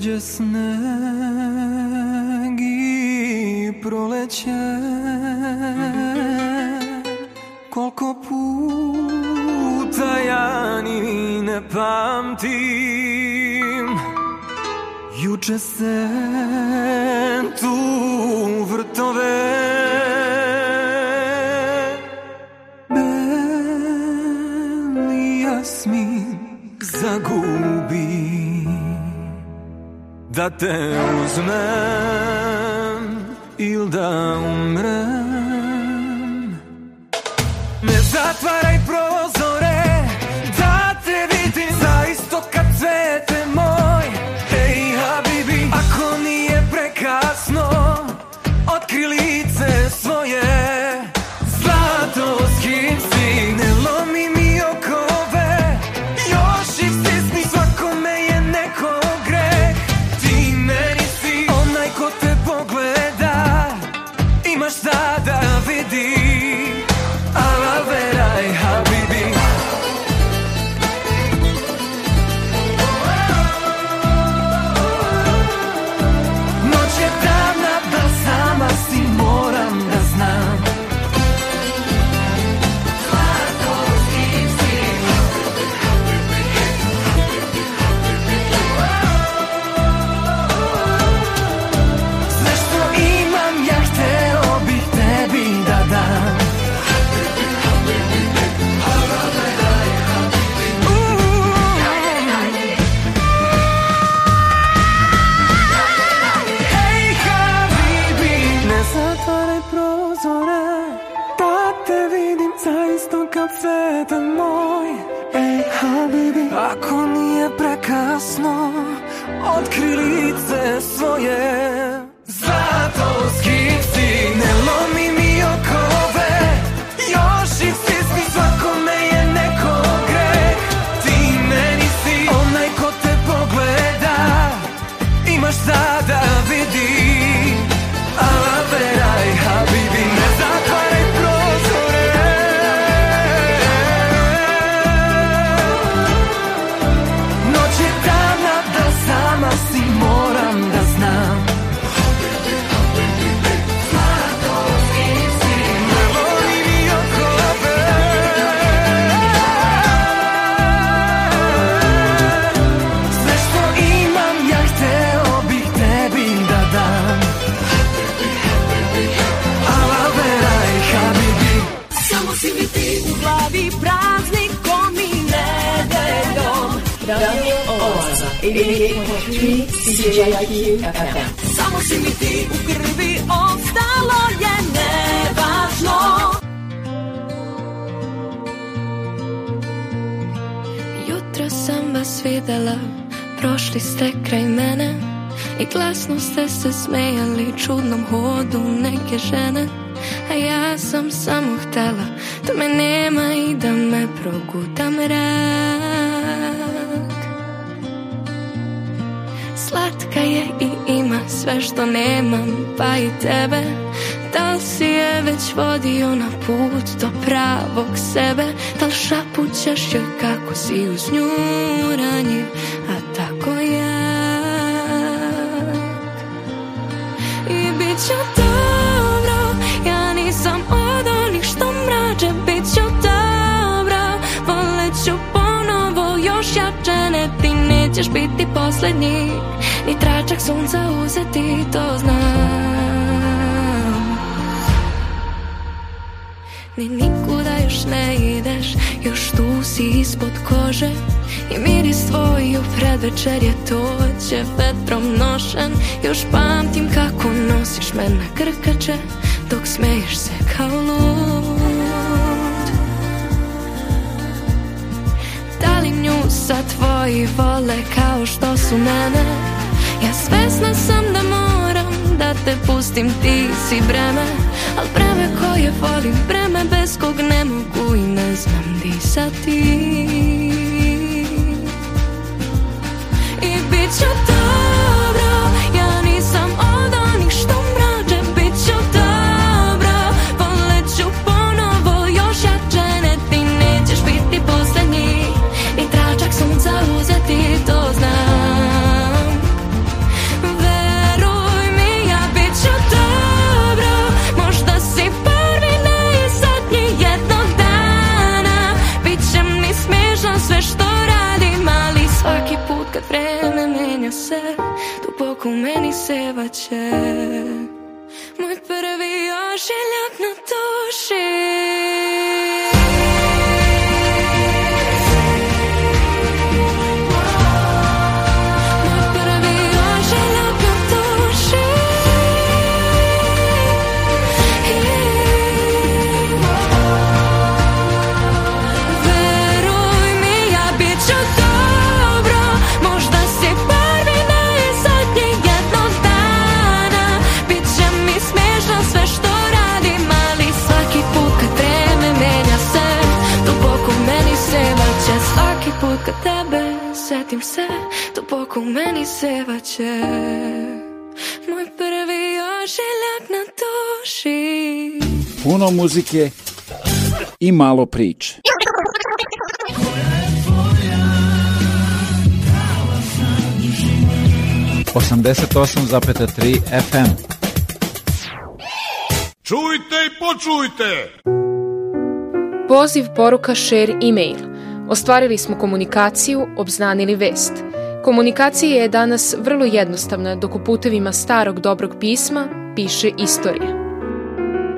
S40: Prođe sneg i proleće Koliko puta ja ni ne pamtim Juče se tu vrtove Beli jasmin zagubi Da te uzmem il da umrem
S21: CJIQ FM.
S13: Samo si mi ti u krvi, ostalo je nevažno.
S41: Jutro sam vas videla, prošli ste kraj mene I glasno ste se smejali čudnom hodu neke žene A ja sam samo htela da me nema i da me proguta mrak Slatka je i ima sve što nemam, pa i tebe. Da li si je već vodio na put do pravog sebe? Da li šapućeš joj kako si uz nju ranjiv, nećeš biti poslednji, ni tračak sunca uzeti, to znam. Ni nikuda još ne ideš Još tu si ispod kože. I miris tvoj u predvečerje Toće vetrom nošen. Još pamtim kako nosiš me na krkače Dok smeješ se kao lud sad tvoji vole Kao što su mene. Ja svesna sam da moram Da te pustim, ti si breme. Al breme koje volim Breme bez kog ne mogu i ne znam disati I bit će dobro vreme menja se Duboko u meni sevaće Moj prvi ožiljak na duši setim se Duboko u meni sevaće Moj prvi ožiljak na duši
S1: Puno muzike i malo priče. Osamdeset osam zapeta tri FM.
S37: Čujte i počujte!
S42: Poziv, poruka, share, e-mail. Ostvarili smo komunikaciju, obznanili vest. Komunikacija je danas vrlo jednostavna dok u putevima starog dobrog pisma piše istorija.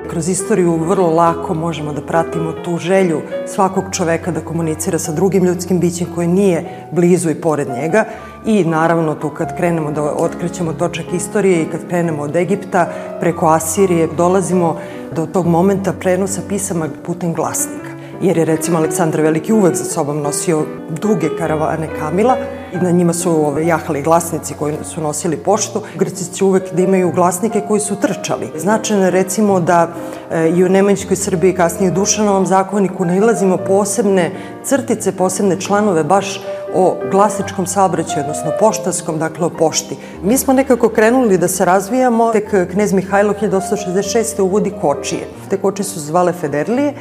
S43: Kroz istoriju vrlo lako možemo da pratimo tu želju svakog čoveka da komunicira sa drugim ljudskim bićem koji nije blizu i pored njega i naravno tu kad krenemo da otkrećemo točak istorije i kad krenemo od Egipta preko Asirije dolazimo do tog momenta prenosa pisama putem glasnika jer je recimo Aleksandar Veliki uvek za sobom nosio duge karavane Kamila i na njima su ove, jahali glasnici koji su nosili poštu. Grci će uvek da imaju glasnike koji su trčali. Značajno je recimo da e, i u Nemanjskoj Srbiji kasnije u Dušanovom zakoniku nailazimo posebne crtice, posebne članove baš o glasičkom saobraćaju, odnosno poštarskom, dakle o pošti. Mi smo nekako krenuli da se razvijamo, tek knez Mihajlo 1866. uvodi kočije. Te kočije su zvale Federlije,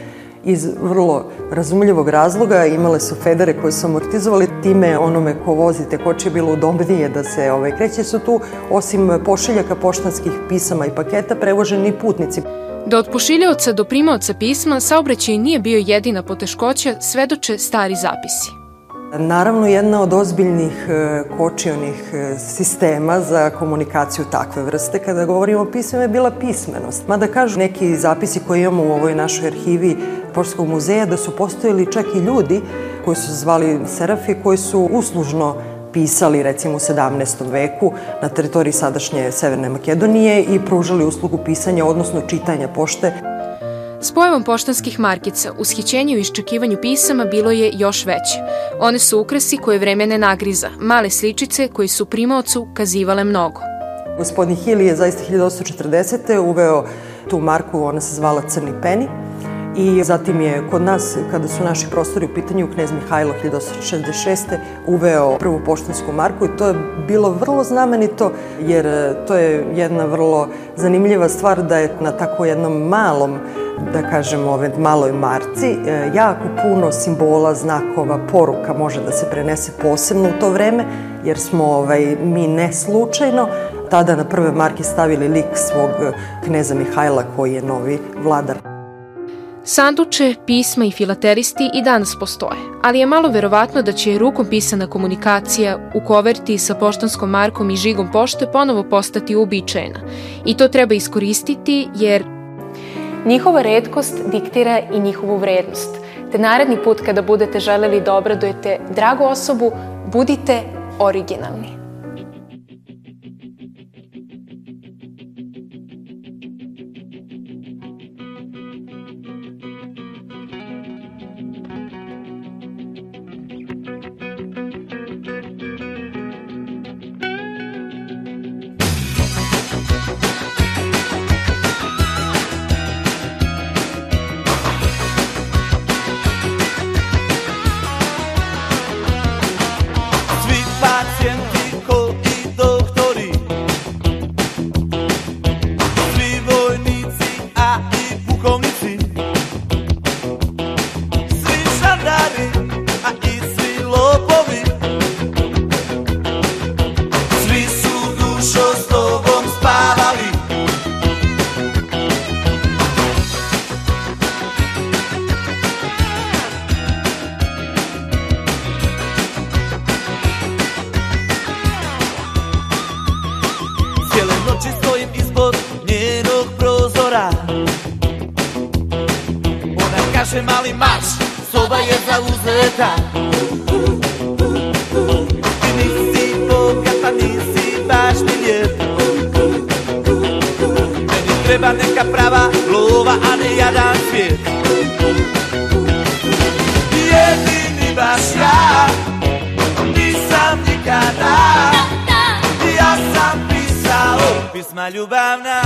S43: iz vrlo razumljivog razloga imale su federe koje su amortizovali time onome ko vozi te koče je bilo udobnije da se ovaj, kreće su tu osim pošiljaka poštanskih pisama i paketa prevoženi putnici.
S42: Da od pošiljaoca do primaoca pisma saobraćaj nije bio jedina poteškoća, svedoče stari zapisi.
S43: Naravno, jedna od ozbiljnih e, kočionih e, sistema za komunikaciju takve vrste, kada govorimo o pismima, je bila pismenost. Mada kažu neki zapisi koje imamo u ovoj našoj arhivi Poštskog muzeja, da su postojali čak i ljudi koji su zvali serafi, koji su uslužno pisali recimo u 17. veku na teritoriji sadašnje Severne Makedonije i pružali uslugu pisanja, odnosno čitanja pošte.
S42: S pojavom poštanskih markica, ushićenje u iščekivanju pisama bilo je još veće. One su ukrasi koje vreme ne nagriza, male sličice koji su primaocu kazivale mnogo.
S43: Gospodin Hill je zaista 1840. uveo tu marku, ona se zvala Crni peni. I zatim je kod nas, kada su naši prostori u pitanju, knez Mihajlo 1866. uveo prvu poštansku marku i to je bilo vrlo znamenito jer e, to je jedna vrlo zanimljiva stvar da je na tako jednom malom da kažemo, ove maloj marci, e, jako puno simbola, znakova, poruka može da se prenese posebno u to vreme, jer smo ovaj, mi ne slučajno tada na prve marke stavili lik svog kneza Mihajla koji je novi vladar.
S42: Sanduče, pisma i filateristi i danas postoje, ali je malo verovatno da će rukom pisana komunikacija u koverti sa poštanskom markom i žigom pošte ponovo postati uobičajena. I to treba iskoristiti jer njihova redkost diktira i njihovu vrednost. Te naredni put kada budete želeli da obradujete dragu osobu, budite originalni.
S44: Jadan svijet Jedini baš ja Nisam nikada Ja sam pisao pisma ljubavna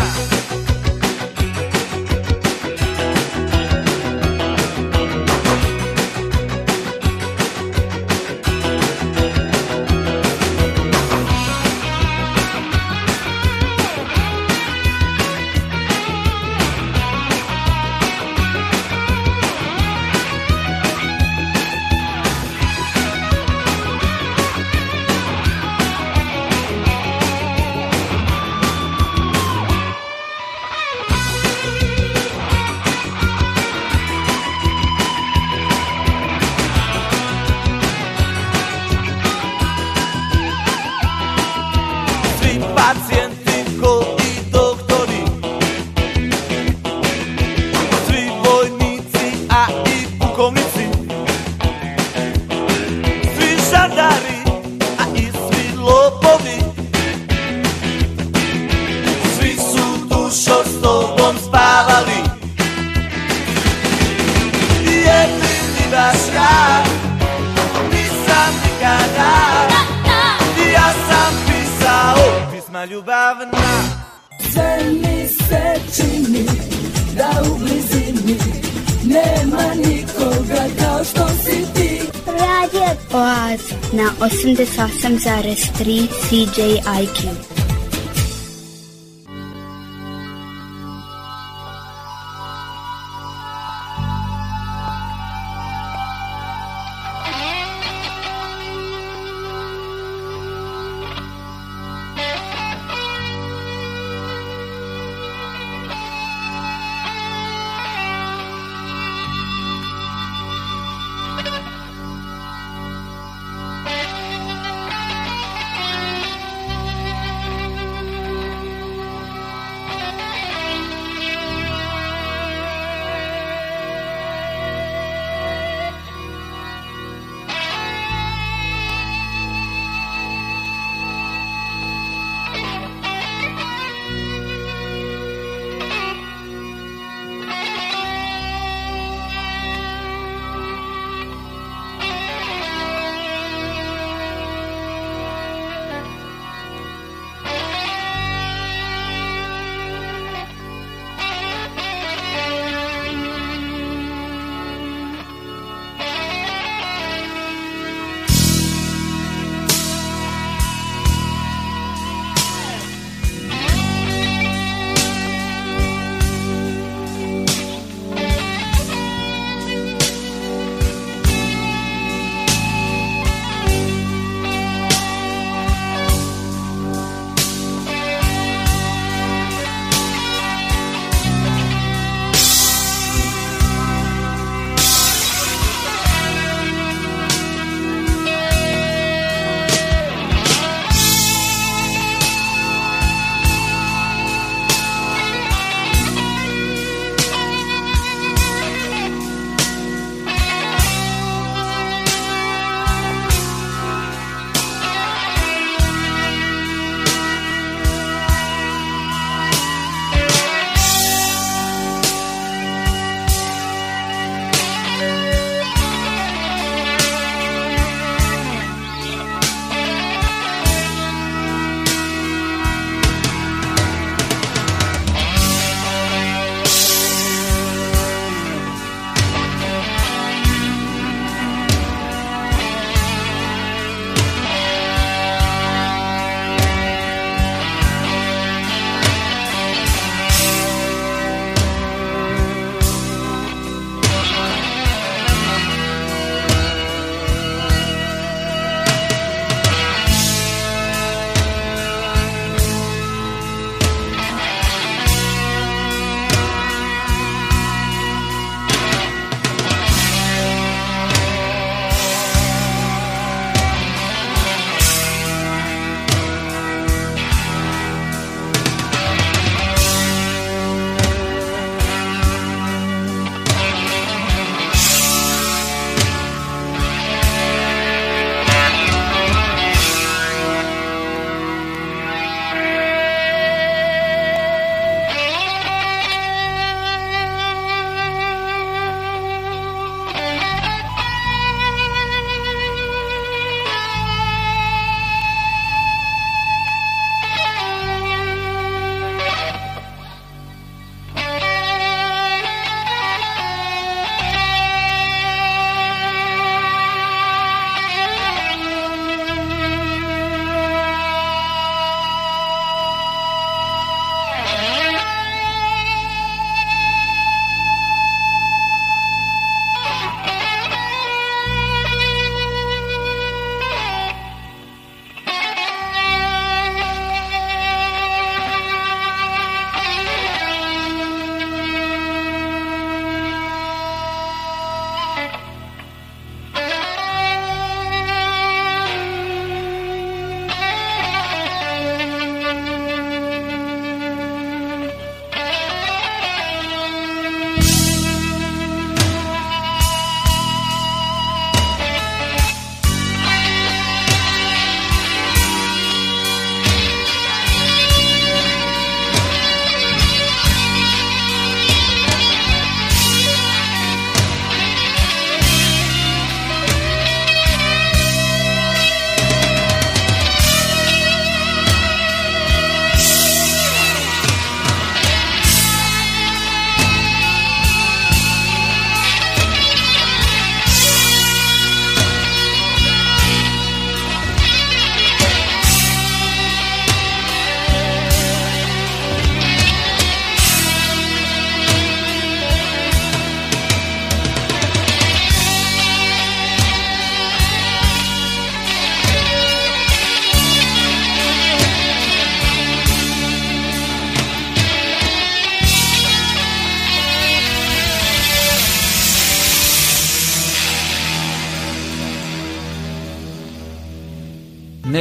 S45: 88,3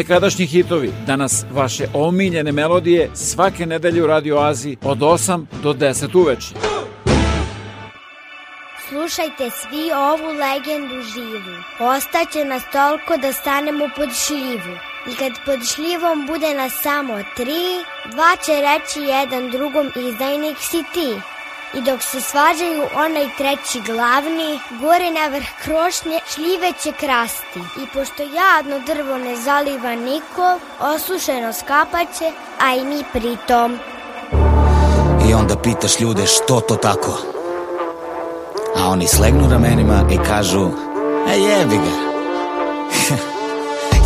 S1: Nekadašnji hitovi, danas vaše omiljene melodije svake nedelje u Radio Aziji od 8 do 10 uveče.
S32: Slušajte svi ovu legendu živu. Ostaće nas toliko da stanemo pod šljivu. I kad pod šljivom bude nas samo tri, dva će reći jedan drugom izdajnik si ti. I dok se svađaju onaj treći glavni, gore na vrh krošnje šljive će krasti. I pošto jadno drvo ne zaliva niko, osušeno skapaće, a i mi pritom.
S46: I onda pitaš ljude što to tako? A oni slegnu ramenima i kažu, e jebi ga.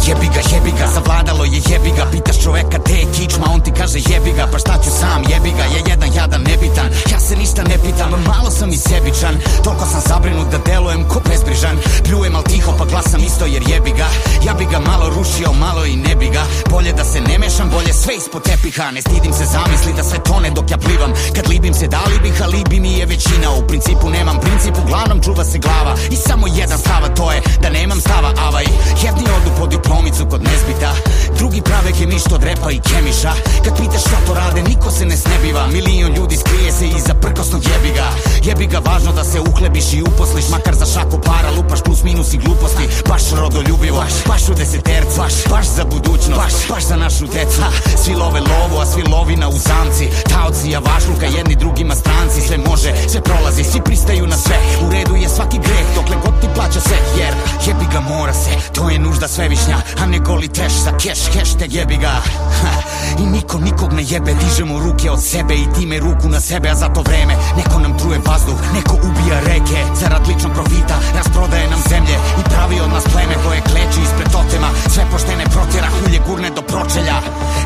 S46: Jebi ga, jebi ga, zavladalo je jebi ga. Pitaš čoveka te je kičma, on ti kaže jebi ga. Pa šta ću sam, jebi ga, je jedan jadan nebitan. Ja se ništa ne pitam, malo sam i sebičan Toliko sam zabrinut da delujem ko bezbrižan. Pljujem al tiho pa glasam isto jer jebi ga. Ja bi ga malo rušio, malo i ne bi ga. Bolje da se ne mešam, bolje sve ispod tepiha. Ne stidim se zamisli da sve tone dok ja plivam. Kad libim se da li bih, a libi mi je većina. U principu nemam princip, uglavnom čuva se glava. I samo jedan stava, to je da nemam stava Avaj, jedni odu po diplomicu kod nezbita. Drugi prave kemišt od repa i kemiša. Kad pitaš šta to rade, niko se ne snebiva. Milion ljudi skrije se iza prkosnog jebiga. Jebiga, važno da se uhlebiš i uposliš Makar za šaku para lupaš plus minus i gluposti. Baš rodoljubivo, baš, baš u desetercu Baš, baš za budućnost, baš, baš za našu decu. Svi love lovu, a svi lovina u zamci Taoci, javašluka, jedni drugima stranci. Sve može, sve prolazi, svi pristaju na sve. U redu je svaki greh, dokle god ti plaća se Jer jebiga mora se, to je nužda svevišnja A ne goli trash za cash, hashtag jebi ga. Ha, I niko nikog ne jebe, dižemo ruke od sebe i time ruku na sebe A za to vreme neko nam truje vazduh, neko ubija reke Zarad ličnog profita, rasprodaje nam zemlje I pravi od nas pleme koje kleči ispred totema. Sve poštene protjera, hulje gurne do pročelja.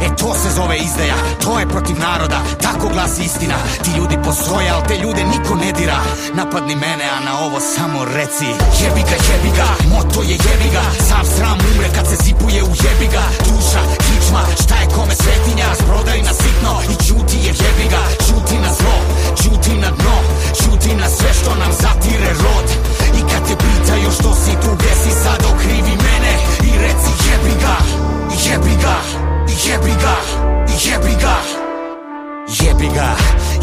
S46: E to se zove izdaja, to je protiv naroda Tako glasi istina, ti ljudi postoje, al te ljude niko ne dira. Napadni mene, a na ovo samo reci Jebi ga, jebi ga, moto je jebi ga. Sav sram umre kad se zipuje u jebi ga. Duša, kičma, šta je kome svetinja? Rasprodaj na sitno i ćuti je jebi ga. Ćuti na zlo, ćuti na dno Ćuti na sve što nam zatire rod. I kad te pitaju što si tu gde si sad okrivi mene I reci jebi ga, jebi ga, jebi ga, jebi ga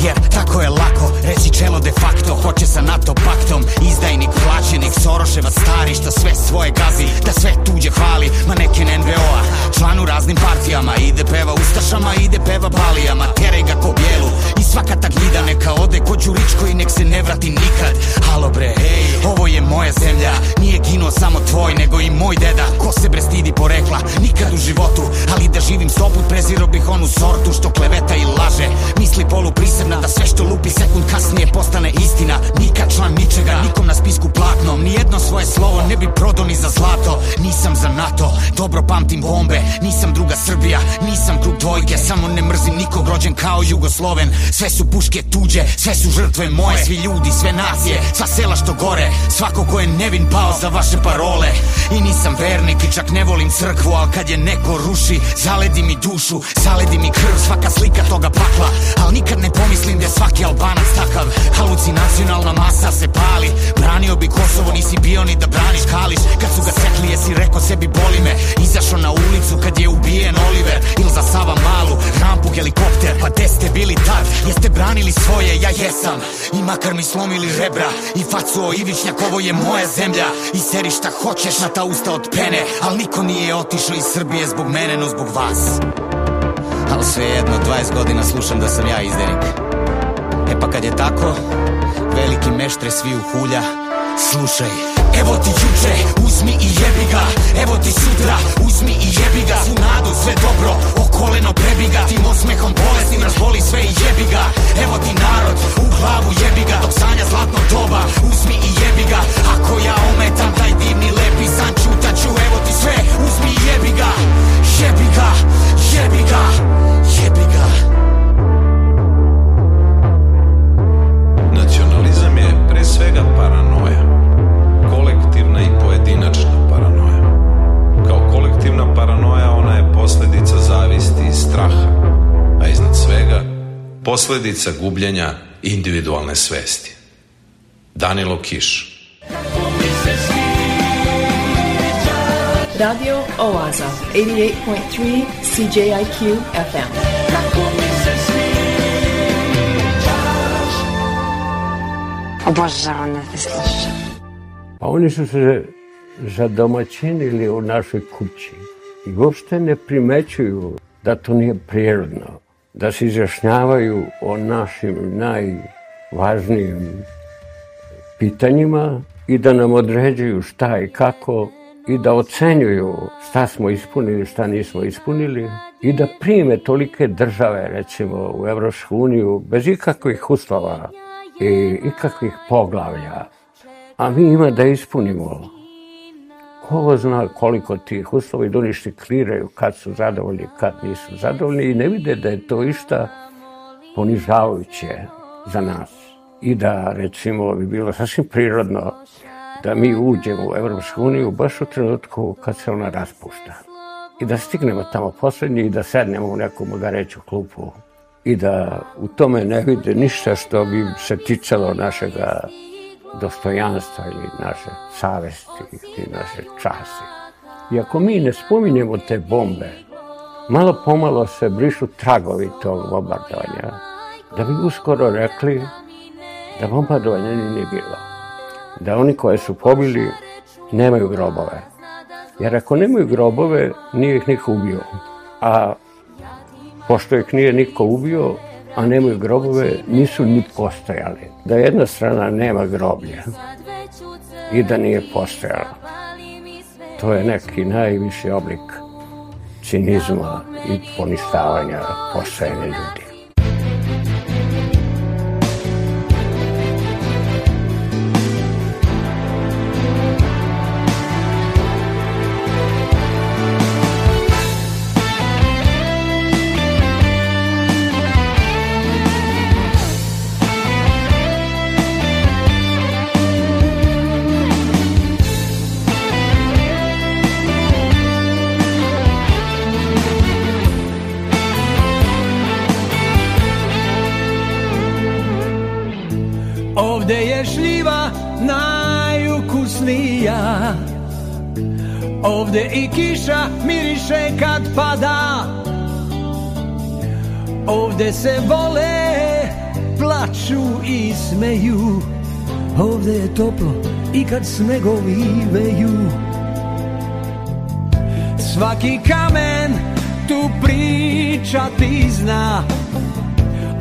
S46: jer tako je lako. Reći čelo de facto Hoće sa NATO paktom, izdajnik plaćenik Soroševac stari što sve svoje gazi Da sve tuđe hvali, maneken NVO-a Član u raznim partijama, ide peva ustašama Ide peva balijama, teraj ga ko bijelu svaka ta gnjida neka ode ko Đuričko I nek se ne vrati nikad. Halo bre, ej, ovo je moja zemlja. Nije gino samo tvoj, nego i moj deda. Ko se bre stidi porekla, nikad u životu. Ali da živim stoput, preziro bih onu sortu Što kleveta i laže. Misli polu prisebna da sve što lupi sekund kasnije postane istina. Nikad član ničega, nikom na spisku platnom Nijedno svoje slovo ne bi prodao ni za zlato. Nisam za NATO, dobro pamtim bombe. Nisam druga Srbija, nisam krug dvojke. Samo ne mrzim nikog rođen kao Jugosloven Sve su puške tuđe, sve su žrtve moje Svi ljudi, sve nacije, sva sela što gore Svako ko je nevin pao za vaše parole. I nisam vernik i čak ne volim crkvu Al kad je neko ruši, zaledi mi dušu Zaledi mi krv, svaka slika toga pakla. Al nikad ne pomislim da je svaki albanac takav Halucinacionalna masa se pali. Branio bi Kosovo, nisi bio ni da braniš Kališ. Kad su ga sekli, jesi rekao sebi boli me. Izašao na ulicu kad je ubijen Oliver Ili za Sava Malu, rampu, helikopter Pa gde ste bili tad? Jeste branili svoje? Ja jesam. I makar mi slomili rebra. I facuo Ivičnjak, ovo je moja zemlja. I seri šta hoćeš na ta usta od pene. Al niko nije otišao iz Srbije zbog mene, no zbog vas. Al svejedno, 20 godina slušam da sam ja izdenik E pa kad je tako, veliki meštre svi u hulja Slušaj, evo ti juče, uzmi i jebi ga. Evo ti sutra, uzmi i
S47: posledica gubljenja individualne svesti. Danilo Kiš
S21: Radio Oaza, 88.3 CJIQ FM.
S22: Obožavam da te slušam.
S48: Pa oni su se zadomaćinili u našoj kući i uopšte ne primećuju da to nije prirodno, da se izjašnjavaju o našim najvažnijim pitanjima i da nam određuju šta i kako i da ocenjuju šta smo ispunili, šta nismo ispunili i da prime tolike države, recimo, u Evropsku uniju bez ikakvih uslova i ikakvih poglavlja, a mi ima da ispunimo. Ko zna koliko tih uslova i štikliraju kad su zadovoljni, kad nisu zadovoljni i ne vide da je to išta ponižavajuće za nas. I da, recimo, bi bilo sasvim prirodno da mi uđemo u Evropsku uniju baš u trenutku kad se ona raspušta. I da stignemo tamo poslednji i da sednemo u neku magareću klupu i da u tome ne vide ništa što bi se ticalo našega dostojanstva ili naše savesti ili naše časti. I ako mi ne spominjemo te bombe, malo pomalo se brišu tragovi tog bombardovanja, da bi uskoro rekli da bombardovanja nije bilo. Da oni koje su pobili nemaju grobove. Jer ako nemaju grobove, nije ih niko ubio. A pošto ih nije niko ubio, a nemaju grobove, nisu ni postojali. Da jedna strana nema groblja i da nije postojala. To je neki najviši oblik cinizma i poništavanja postojanja ljudi.
S40: Ovde i kiša miriše kad pada. Ovde se vole, plaču i smeju. Ovde je toplo i kad snegovi veju. Svaki kamen tu priča ti zna.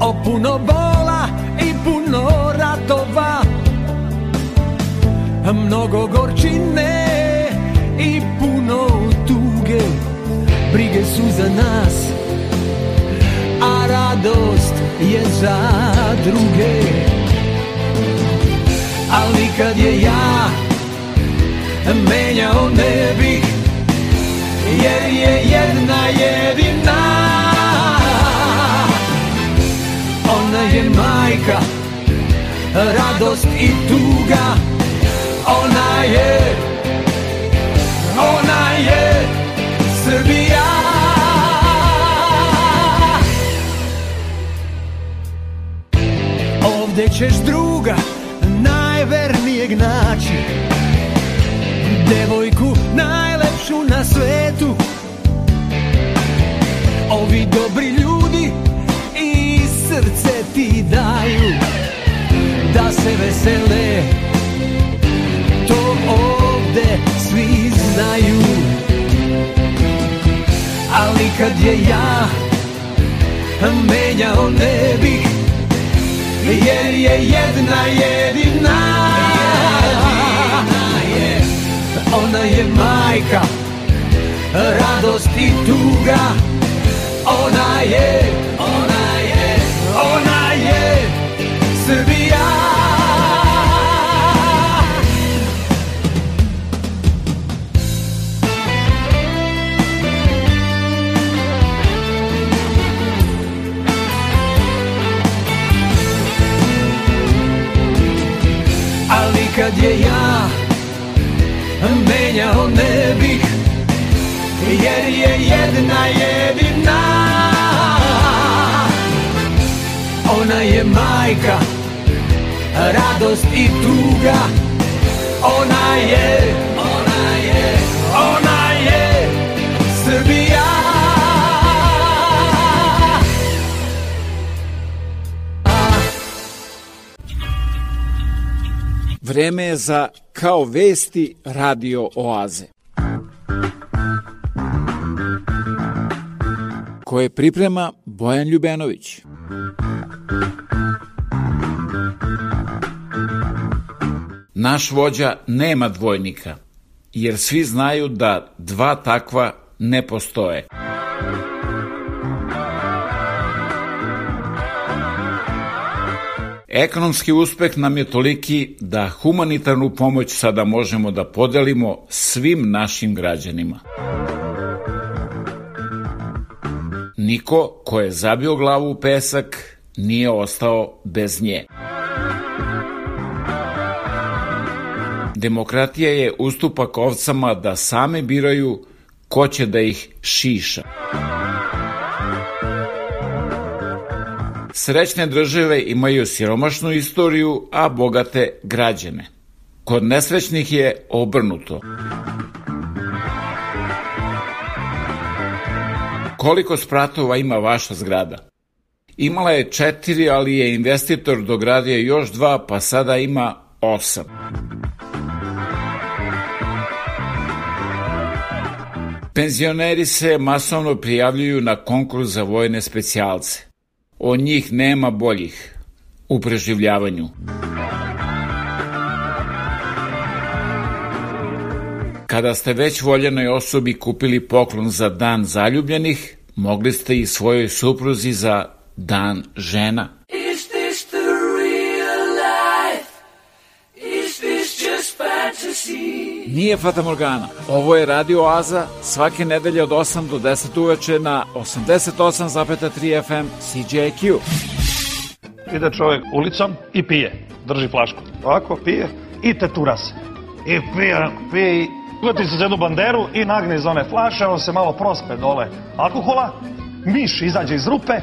S40: O puno bola i puno ratova. Mnogo gorčine i puno tuge. Brige su za nas, a radost je za druge. Al nikad je ja menjao ne bih Jer je jedna jedina. Ona je majka, radost i tuga. Ona je, Ovde ćeš druga najvernijeg naći. Devojku najlepšu na svetu. Ovi dobri ljudi i srce ti daju Da se vesele. To ovde svi znaju. Ali kad je ja menjao ne bih Jer je jedna jedina. Ona je majka Radost i tuga. Ona je sanjao ne bih Jer je jedna jedina. Ona je majka Radost i tuga. Ona je Ona je Ona je Srbija.
S1: Vreme je za Kao vesti radio oaze. koje priprema Bojan Ljubenović. Naš vođa nema dvojnika, jer svi znaju da dva takva ne postoje. Ekonomski uspeh nam je toliki da humanitarnu pomoć sada možemo da podelimo svim našim građanima. Niko ko je zabio glavu u pesak nije ostao bez nje. Demokratija je ustupak ovcama da same biraju ko će da ih šiša. Srećne države imaju siromašnu istoriju, a bogate građane. Kod nesrećnih je obrnuto. Koliko spratova ima vaša zgrada? Imala je četiri, ali je investitor dogradio još dva, pa sada ima osam. Penzioneri se masovno prijavljuju na konkurs za vojne specijalce. Od njih nema boljih u preživljavanju. Kada ste već voljenoj osobi kupili poklon za dan zaljubljenih, mogli ste i svojoj supruzi za dan žena.
S13: Is this the real life? Is this just fantasy?
S1: Nije Fata Morgana. Ovo je Radio Oaza svake nedelje od 8 do 10 uveče na 88,3 FM CJQ.
S49: Ide čovjek ulicom i pije. Drži flašku. Ovako pije i tetura se. I pije, pije i Uveti se za jednu banderu i nagne iz one flaše, on se malo prospe dole alkohola, miš izađe iz rupe,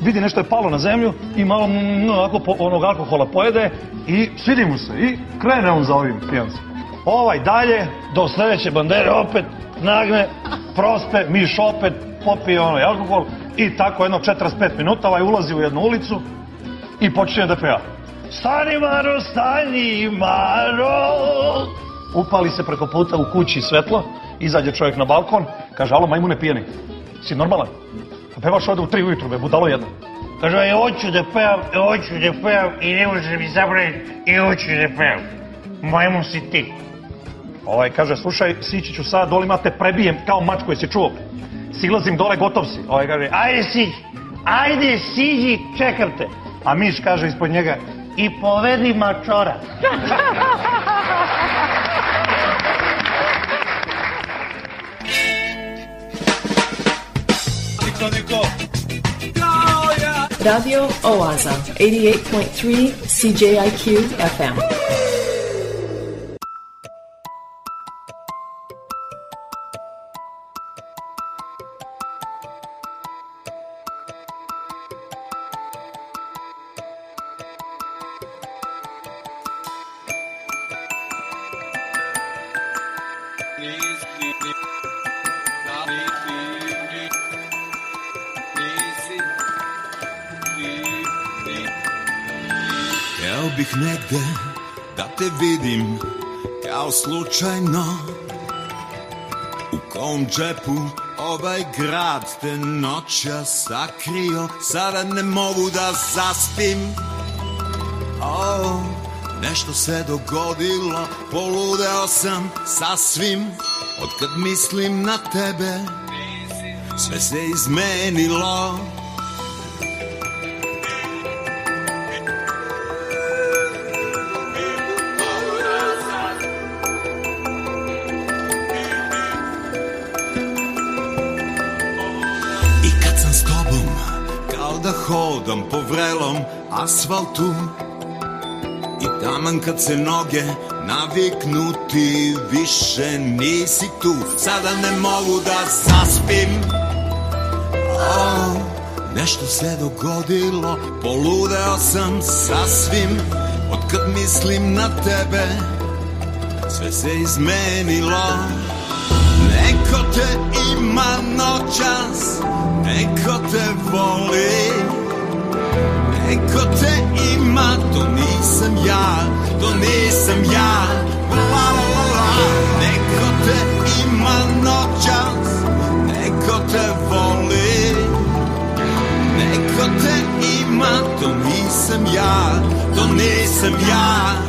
S49: vidi nešto je palo na zemlju i malo mm, onako po, onog alkohola pojede i svidi mu se i krene on za ovim pijancem. Ovaj dalje, do sledeće bandere opet nagne, prospe, miš opet, popije onaj alkohol i tako jedno 45 minuta ovaj ulazi u jednu ulicu i počinje da peva. Stani Maro, stani Maro, upali se preko puta u kući svetlo, izađe čovjek na balkon, kaže, alo, majmune pijeni, si normalan? Pa pevaš ovde u tri ujutru, be, budalo jedno. Kaže, ja hoću da pevam, ja hoću da pevam i ne može mi zabraniti, i hoću da pevam. Majmun si ti. Ovaj kaže, slušaj, sići ću sad, dole imate prebijem kao mač koji si čuo. Silazim dole, gotov si. Ovaj kaže, ajde siđi, ajde siđi, čekam te. A miš kaže ispod njega, i povedi mačora.
S21: Radio Oaza, 88.3 CJIQ FM.
S22: Slučajno U kom džepu ovaj grad te noća sakrio Sada ne mogu da zaspim. Oh, Nešto se dogodilo, poludeo sam sasvim Od kad mislim na tebe, sve se izmenilo hodam po vrelom asfaltu. I taman kad se noge naviknu ti više nisi tu. Sada ne mogu da zaspim. Oh, Nešto se dogodilo, poludeo sam sasvim. Od kad mislim na tebe, sve se izmenilo. Neko te ima noćas, neko te voli Neko te ima, to nisam ja, to nisam ja. La la la Neko te ima noćas, neko te voli. Neko te ima, to nisam ja, to nisam ja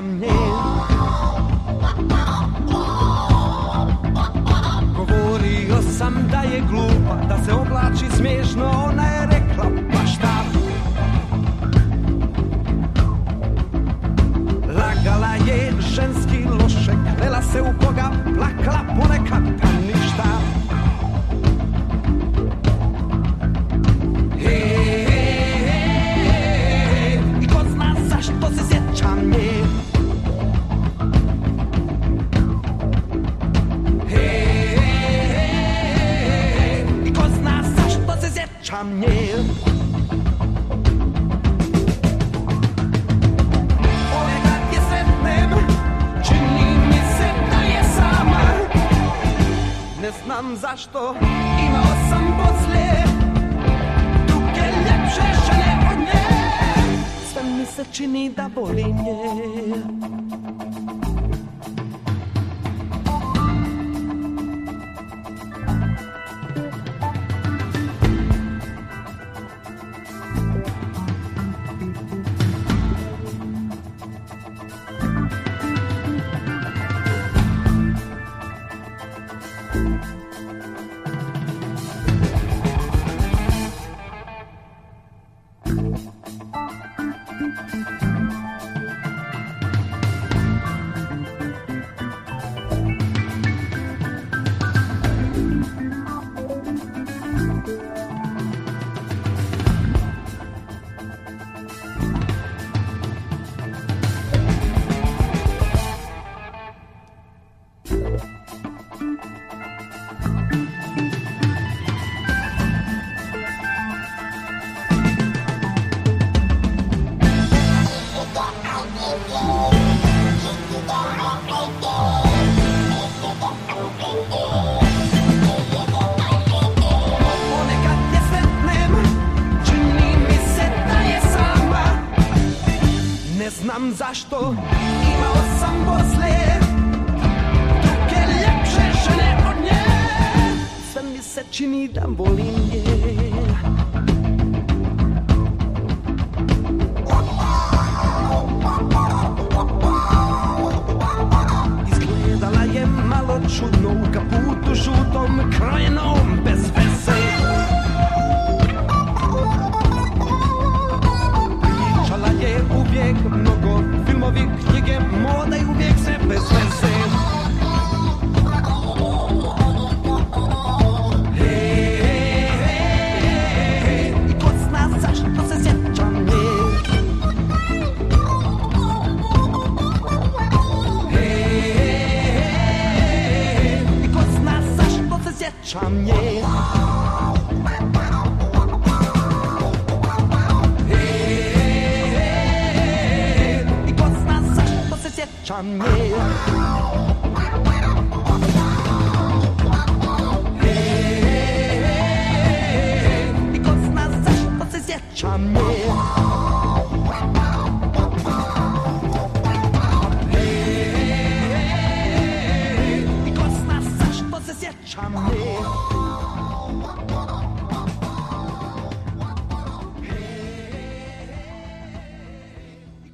S40: Nje Govorio sam da je glupa Da se oblači smiješno Ona je rekla baš da Lagala je ženski loše Klela se u Boga Plakala ponekad zašto?
S22: Imao sam poslije Duge lepše žene od nje. Sve mi se čini da boli nje. zašto. Imao sam posle Druge ljepše žene od nje. Sve mi se čini da volim je.